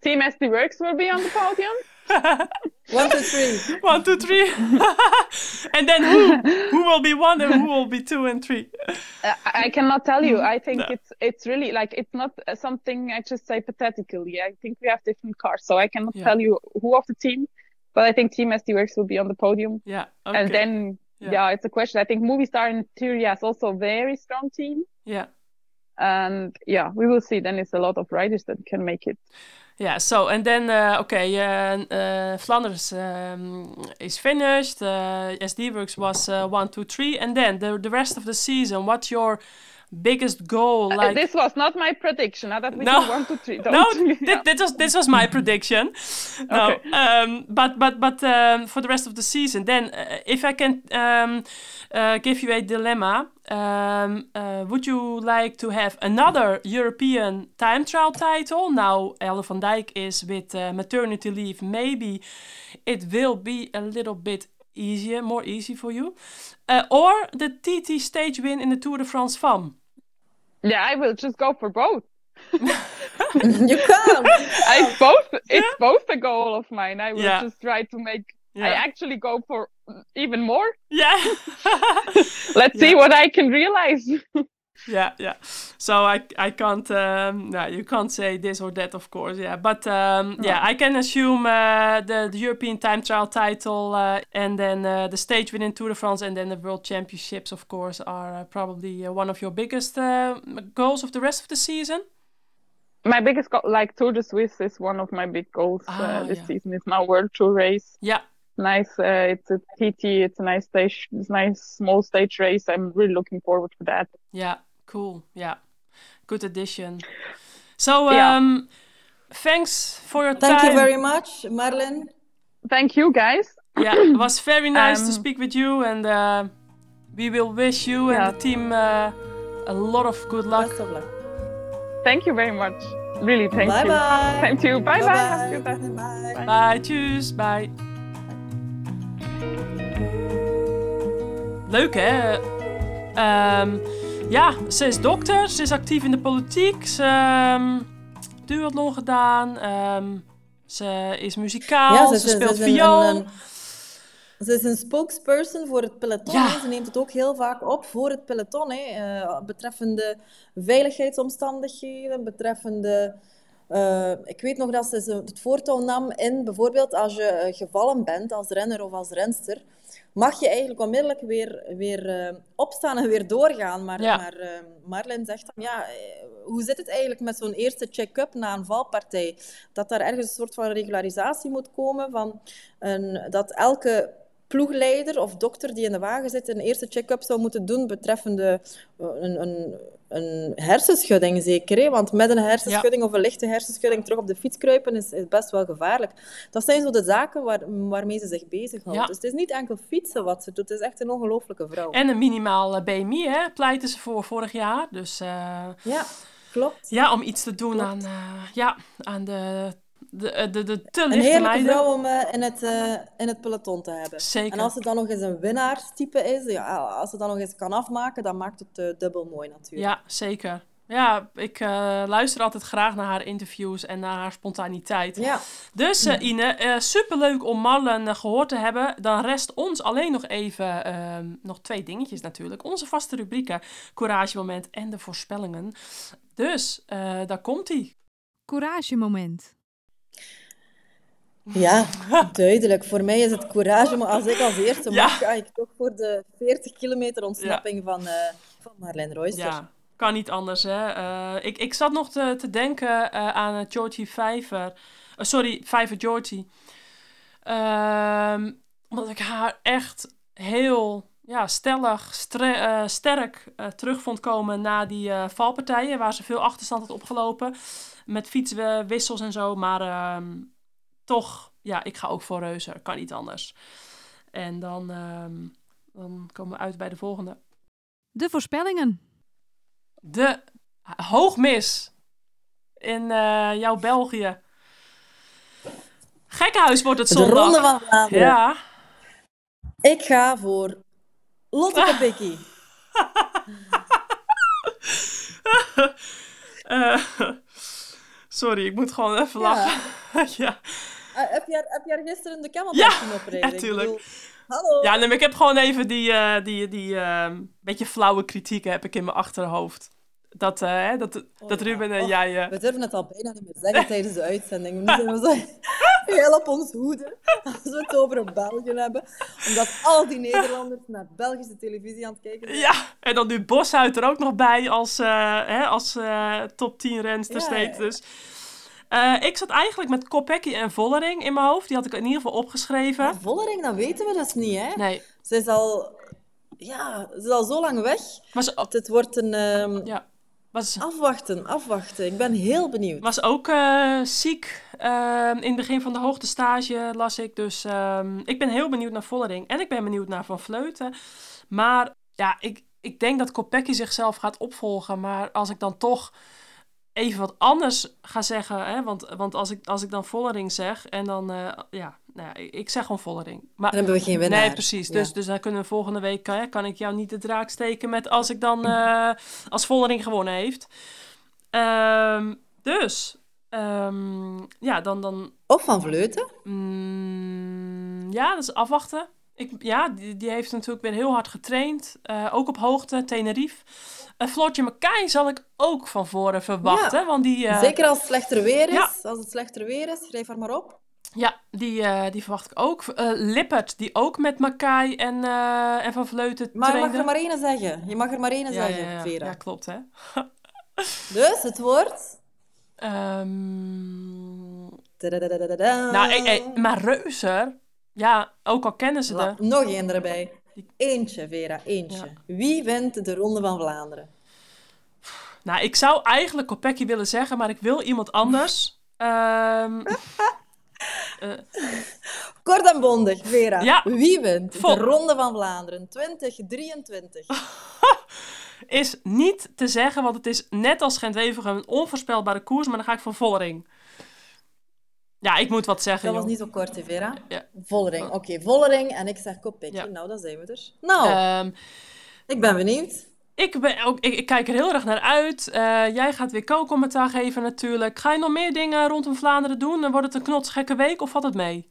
Team SD Works will be on the podium. (laughs) one, two, three. (laughs) One, two, three. (laughs) and then who? Who will be one and who will be two and three? Uh, I cannot tell you. I think no. it's it's really like it's not something I just say pathetically. I think we have different cars, so I cannot yeah. tell you who of the team. But I think Team SD Works will be on the podium. Yeah. Okay. And then yeah. yeah. it's a question. I think Movistar in theory has also a very strong team. Yeah. And yeah, we will see. Then it's a lot of riders that can make it. Yeah. So and then uh, okay, uh, uh, Flanders um, is finished. Uh, SD Works was uh, one, two, three, and then the the rest of the season. What's your biggest goal? Uh, this was not my prediction. Now that we no, one, two, three. No, yeah. this was this was my prediction. no, okay. um, but but but um, for the rest of the season, then if I can um, give you a dilemma. Um, uh, would you like to have another European time trial title? Now, Elle van Dijk is with uh, maternity leave. Maybe it will be a little bit easier, more easy for you. Uh, or the TT stage win in the Tour de France Femme. Yeah, I will just go for both. (laughs) you can't. (laughs) I both. It's yeah. both a goal of mine. I will yeah. just try to make yeah. I actually go for even more. Yeah. (laughs) Let's yeah. see what I can realize. Yeah, yeah. So I I can't um no, you can't say this or that of course, yeah. But um yeah, I can assume uh, the, the European time trial title uh, and then uh, the stage within Tour de France and then the World Championships of course are uh, probably uh, one of your biggest uh, goals of the rest of the season. My biggest goal, like Tour de Suisse, is one of my big goals ah, this yeah. season. Is my World Tour race. Yeah, nice. Uh, it's a TT. It's a nice stage. It's a nice small stage race. I'm really looking forward to that. Yeah, cool. Yeah, good addition. So, um, yeah. thanks for your Thank time. Thank you very much, Marlene. Thank you, guys. yeah, it was very (coughs) nice um, to speak with you, and uh, we will wish you yeah. and the team uh, a lot of good luck. Best of luck. Thank you very much. Really, thank bye you. Bye. Thank you. Bye bye. bye. bye. Bye. Bye. Bye. Tschüss. Bye. Leuk hè? Um, ja, ze is dokter, ze is actief in de politiek, ze um, duathlon gedaan, um, ze is muzikaal, ja, ze, ze, speelt viool. Ze is een spokesperson voor het peloton. Ja. Ze neemt het ook heel vaak op voor het peloton. Hè. Uh, betreffende veiligheidsomstandigheden, betreffende... Uh, ik weet nog dat ze het voortouw nam in bijvoorbeeld als je eh, gevallen bent als renner of als renster mag je eigenlijk onmiddellijk weer, weer uh, opstaan en weer doorgaan. Maar, ja. maar uh, Marlijn zegt dan, ja, eh, hoe zit het eigenlijk met zo'n eerste check-up na een valpartij? Dat daar ergens een soort van regularisatie moet komen van een, dat elke ploegleider of dokter die in de wagen zit een eerste check-up zou moeten doen betreffende eh, een, een, een hersenschudding zeker. Hè? Want met een hersenschudding of een lichte hersenschudding terug op de fiets kruipen is, is best wel gevaarlijk. Dat zijn zo de zaken waar, waarmee ze zich bezighoudt. Ja. Dus het is niet enkel fietsen wat ze doet, het is echt een ongelooflijke vrouw. En een minimaal BMI hè, pleiten ze voor vorig jaar. Dus, uh... Ja, klopt. Ja, om iets te doen aan, uh, ja, aan de de, eh, de, de te Een heerlijke vrouw om uh, in, het, uh, in het peloton te hebben. Zeker. En als ze dan nog eens een winnaarstype is, ja, als ze dan nog eens kan afmaken, dan maakt het uh, dubbel mooi natuurlijk. Ja, zeker. Ja, ik luister altijd graag naar haar interviews en naar haar spontaniteit. Ja. Dus uh, Ine, superleuk om Marlen gehoord te hebben. Dan rest ons alleen nog even, ehm, nog twee dingetjes natuurlijk. Onze vaste rubrieken, Courage Moment en de voorspellingen. Dus, daar komt-ie. Courage Moment. Ja, duidelijk. Voor mij is het courage, maar als ik als eerste ja. mag, ga ik toch voor de 40 kilometer ontsnapping van, uh, van Marlene Royster. Ja, kan niet anders. Hè? Uh, ik, ik zat nog te, te denken uh, aan Georgie Vijver. sorry, Vijver Georgie. Ehm, omdat ik haar echt heel ja, stellig, sterk terug vond komen na die valpartijen, waar ze veel achterstand had opgelopen. Met fietswissels en zo. Maar ehm, toch, ja, ik ga ook voor Reuzer. Kan niet anders. En dan, um, dan komen we uit bij de volgende. De voorspellingen. De hoogmis in uh, jouw België. Gekkenhuis wordt het zondag. De Ronde van Vlaanderen. Ja. Ik ga voor Lotte (laughs) Pikkie. uh, (laughs) sorry, ik moet gewoon even lachen. (laughs) ja. Heb, je, heb je gisteren de camelback ja, oprijden? Ja, tuurlijk. Bedoel, hallo. Ja, nee, ik heb gewoon even die, uh, die, die uh, beetje flauwe kritiek heb ik in mijn achterhoofd. Dat, uh, dat, oh, dat Ruben en oh, jij... We durven het al bijna niet meer zeggen tijdens de uitzending. Nu zijn we zo heel op ons hoede als we het over België hebben. Omdat al die Nederlanders naar Belgische televisie aan het kijken zijn. Ja, en dan nu Boshuit er ook nog bij als, hè, als top 10 renster ja, steeds. Dus... Uh, ik zat eigenlijk met Kopecky en Vollering in mijn hoofd. Die had ik in ieder geval opgeschreven. Maar Vollering, dat weten we dus niet, hè? Nee. Ze is al... Ja, ze is al zo lang weg. Maar ze... Het wordt een... Um... Ja. Was... Afwachten, afwachten. Ik ben heel benieuwd. Was ook uh, ziek uh, in het begin van de hoogtestage, las ik. Dus uh, ik ben heel benieuwd naar Vollering. En ik ben benieuwd naar Van Vleuten. Maar ja, ik, ik denk dat Kopecky zichzelf gaat opvolgen. Maar als ik dan toch even wat anders ga zeggen. Hè? Want, want als, ik, als ik dan Vollering zeg en dan, uh, ja, nou ja, ik zeg gewoon Vollering. Maar, dan hebben we geen winnaar. Nee, precies. Dus, dus dan kunnen we volgende week, hè, kan ik jou niet de draak steken met als ik dan, uh, als Vollering gewonnen heeft. Um, dus, um, ja, dan, dan... Of Van Vleuten? Mm, ja, dat is afwachten. Ik, ja, die, die heeft natuurlijk weer heel hard getraind. Uh, ook op hoogte, Tenerife. Uh, Floortje McKay zal ik ook van voren verwachten. Ja. Want die, uh... Zeker als het slechter weer is. Ja. Als het slechter weer is, schrijf er maar op. Ja, die, die verwacht ik ook. Lippert, die ook met Makai en, en Van Vleuten Maar je mag er maar één zeggen. Je mag er maar één ja, zeggen, ja, ja. Vera. Ja, klopt, hè. (laughs) dus, het wordt... Um... Nou, hey, hey, maar Reuzer... Ja, ook al kennen ze de... Nog één erbij. Eentje, Vera, eentje. Ja. Wie wint de Ronde van Vlaanderen? Nou, ik zou eigenlijk Kopecky willen zeggen, maar ik wil iemand anders. um, (laughs) uh, Kort en bondig, Vera. Ja. Wie wint Vol. de Ronde van Vlaanderen 2023? (laughs) is niet te zeggen, want het is net als Gent-Wevelgem een onvoorspelbare koers, maar dan ga ik voor Vollering. Ja, ik moet wat zeggen. Dat joh. was niet zo kort, Vera? Ja. Vollering. Oké, okay, Vollering en ik zeg Kopecky. Ja. Nou, dan zijn we er. Nou, um, ik ben benieuwd. Ik, ben ook, ik, ik, kijk er heel erg naar uit. Uh, jij gaat weer co-commentaar geven natuurlijk. Ga je nog meer dingen rondom Vlaanderen doen? Dan wordt het een knotsgekke week of valt het mee?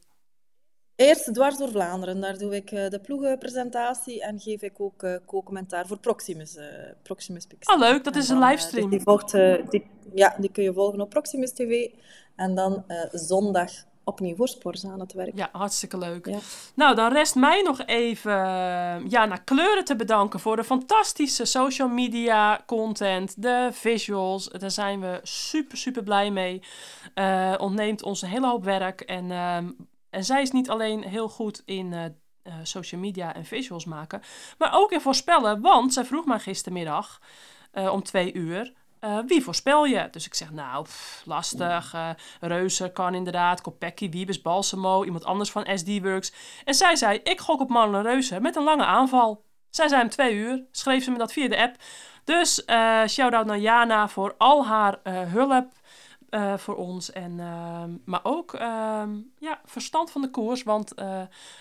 Eerst dwars door Vlaanderen. Daar doe ik uh, de ploegenpresentatie en geef ik ook uh, co-commentaar voor Proximus. Proximus Pix. Oh, leuk. Dat is dan, een livestream. Dus die, volgt, die, ja, die kun je volgen op Proximus TV. En dan zondag opnieuw voor Spors aan het werk. Ja, hartstikke leuk. Ja. Nou, dan rest mij nog even ja, naar Kleuren te bedanken voor de fantastische social media content, de visuals. Daar zijn we super, super blij mee. Uh, ontneemt ons een hele hoop werk. En, uh, en zij is niet alleen heel goed in uh, social media en visuals maken. Maar ook in voorspellen, want zij vroeg mij gistermiddag om twee uur... Uh, wie voorspel je? Dus ik zeg, nou, lastig. Uh, Reuzen kan inderdaad. Kopecky, Wiebes, Balsamo. Iemand anders van SD-Works. En zij zei, ik gok op Marlon Reuzen met een lange aanval. Zij zei hem twee uur. Schreef ze me dat via de app. Dus uh, shout-out naar Jana voor al haar hulp. voor ons. En, ehm, maar ook ehm, ja, verstand van de koers. Want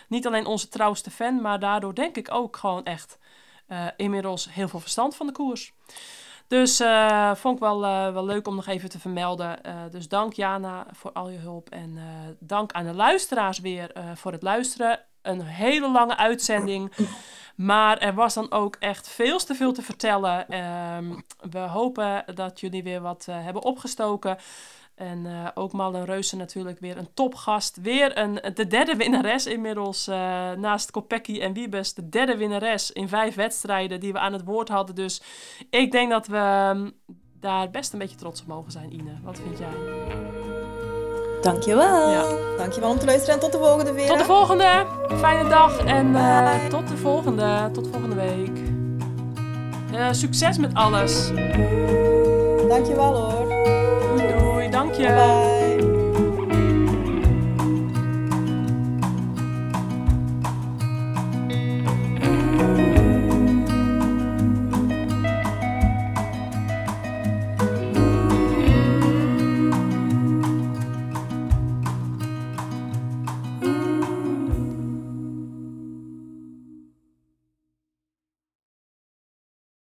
niet alleen onze trouwste fan, maar daardoor denk ik ook gewoon echt inmiddels heel veel verstand van de koers. Dus uh, vond ik wel, uh, wel leuk om nog even te vermelden. Uh, dus dank Jana voor al je hulp. En dank aan de luisteraars weer voor het luisteren. Een hele lange uitzending. Maar er was dan ook echt veel te veel te vertellen. Ehm, we hopen dat jullie weer wat hebben opgestoken. En uh, ook Malin Reuzen natuurlijk weer een topgast. Weer een, de derde winnares inmiddels. Uh, naast Kopecky en Wiebes. De derde winnares in vijf wedstrijden die we aan het woord hadden. Dus ik denk dat we um, daar best een beetje trots op mogen zijn, Ine. Wat vind jij? Dankjewel. Ja. Dankjewel om te luisteren en tot de volgende weer. Tot de volgende. Fijne dag en uh, tot de volgende. Tot volgende week. succes met alles. Dankjewel hoor. Dank je.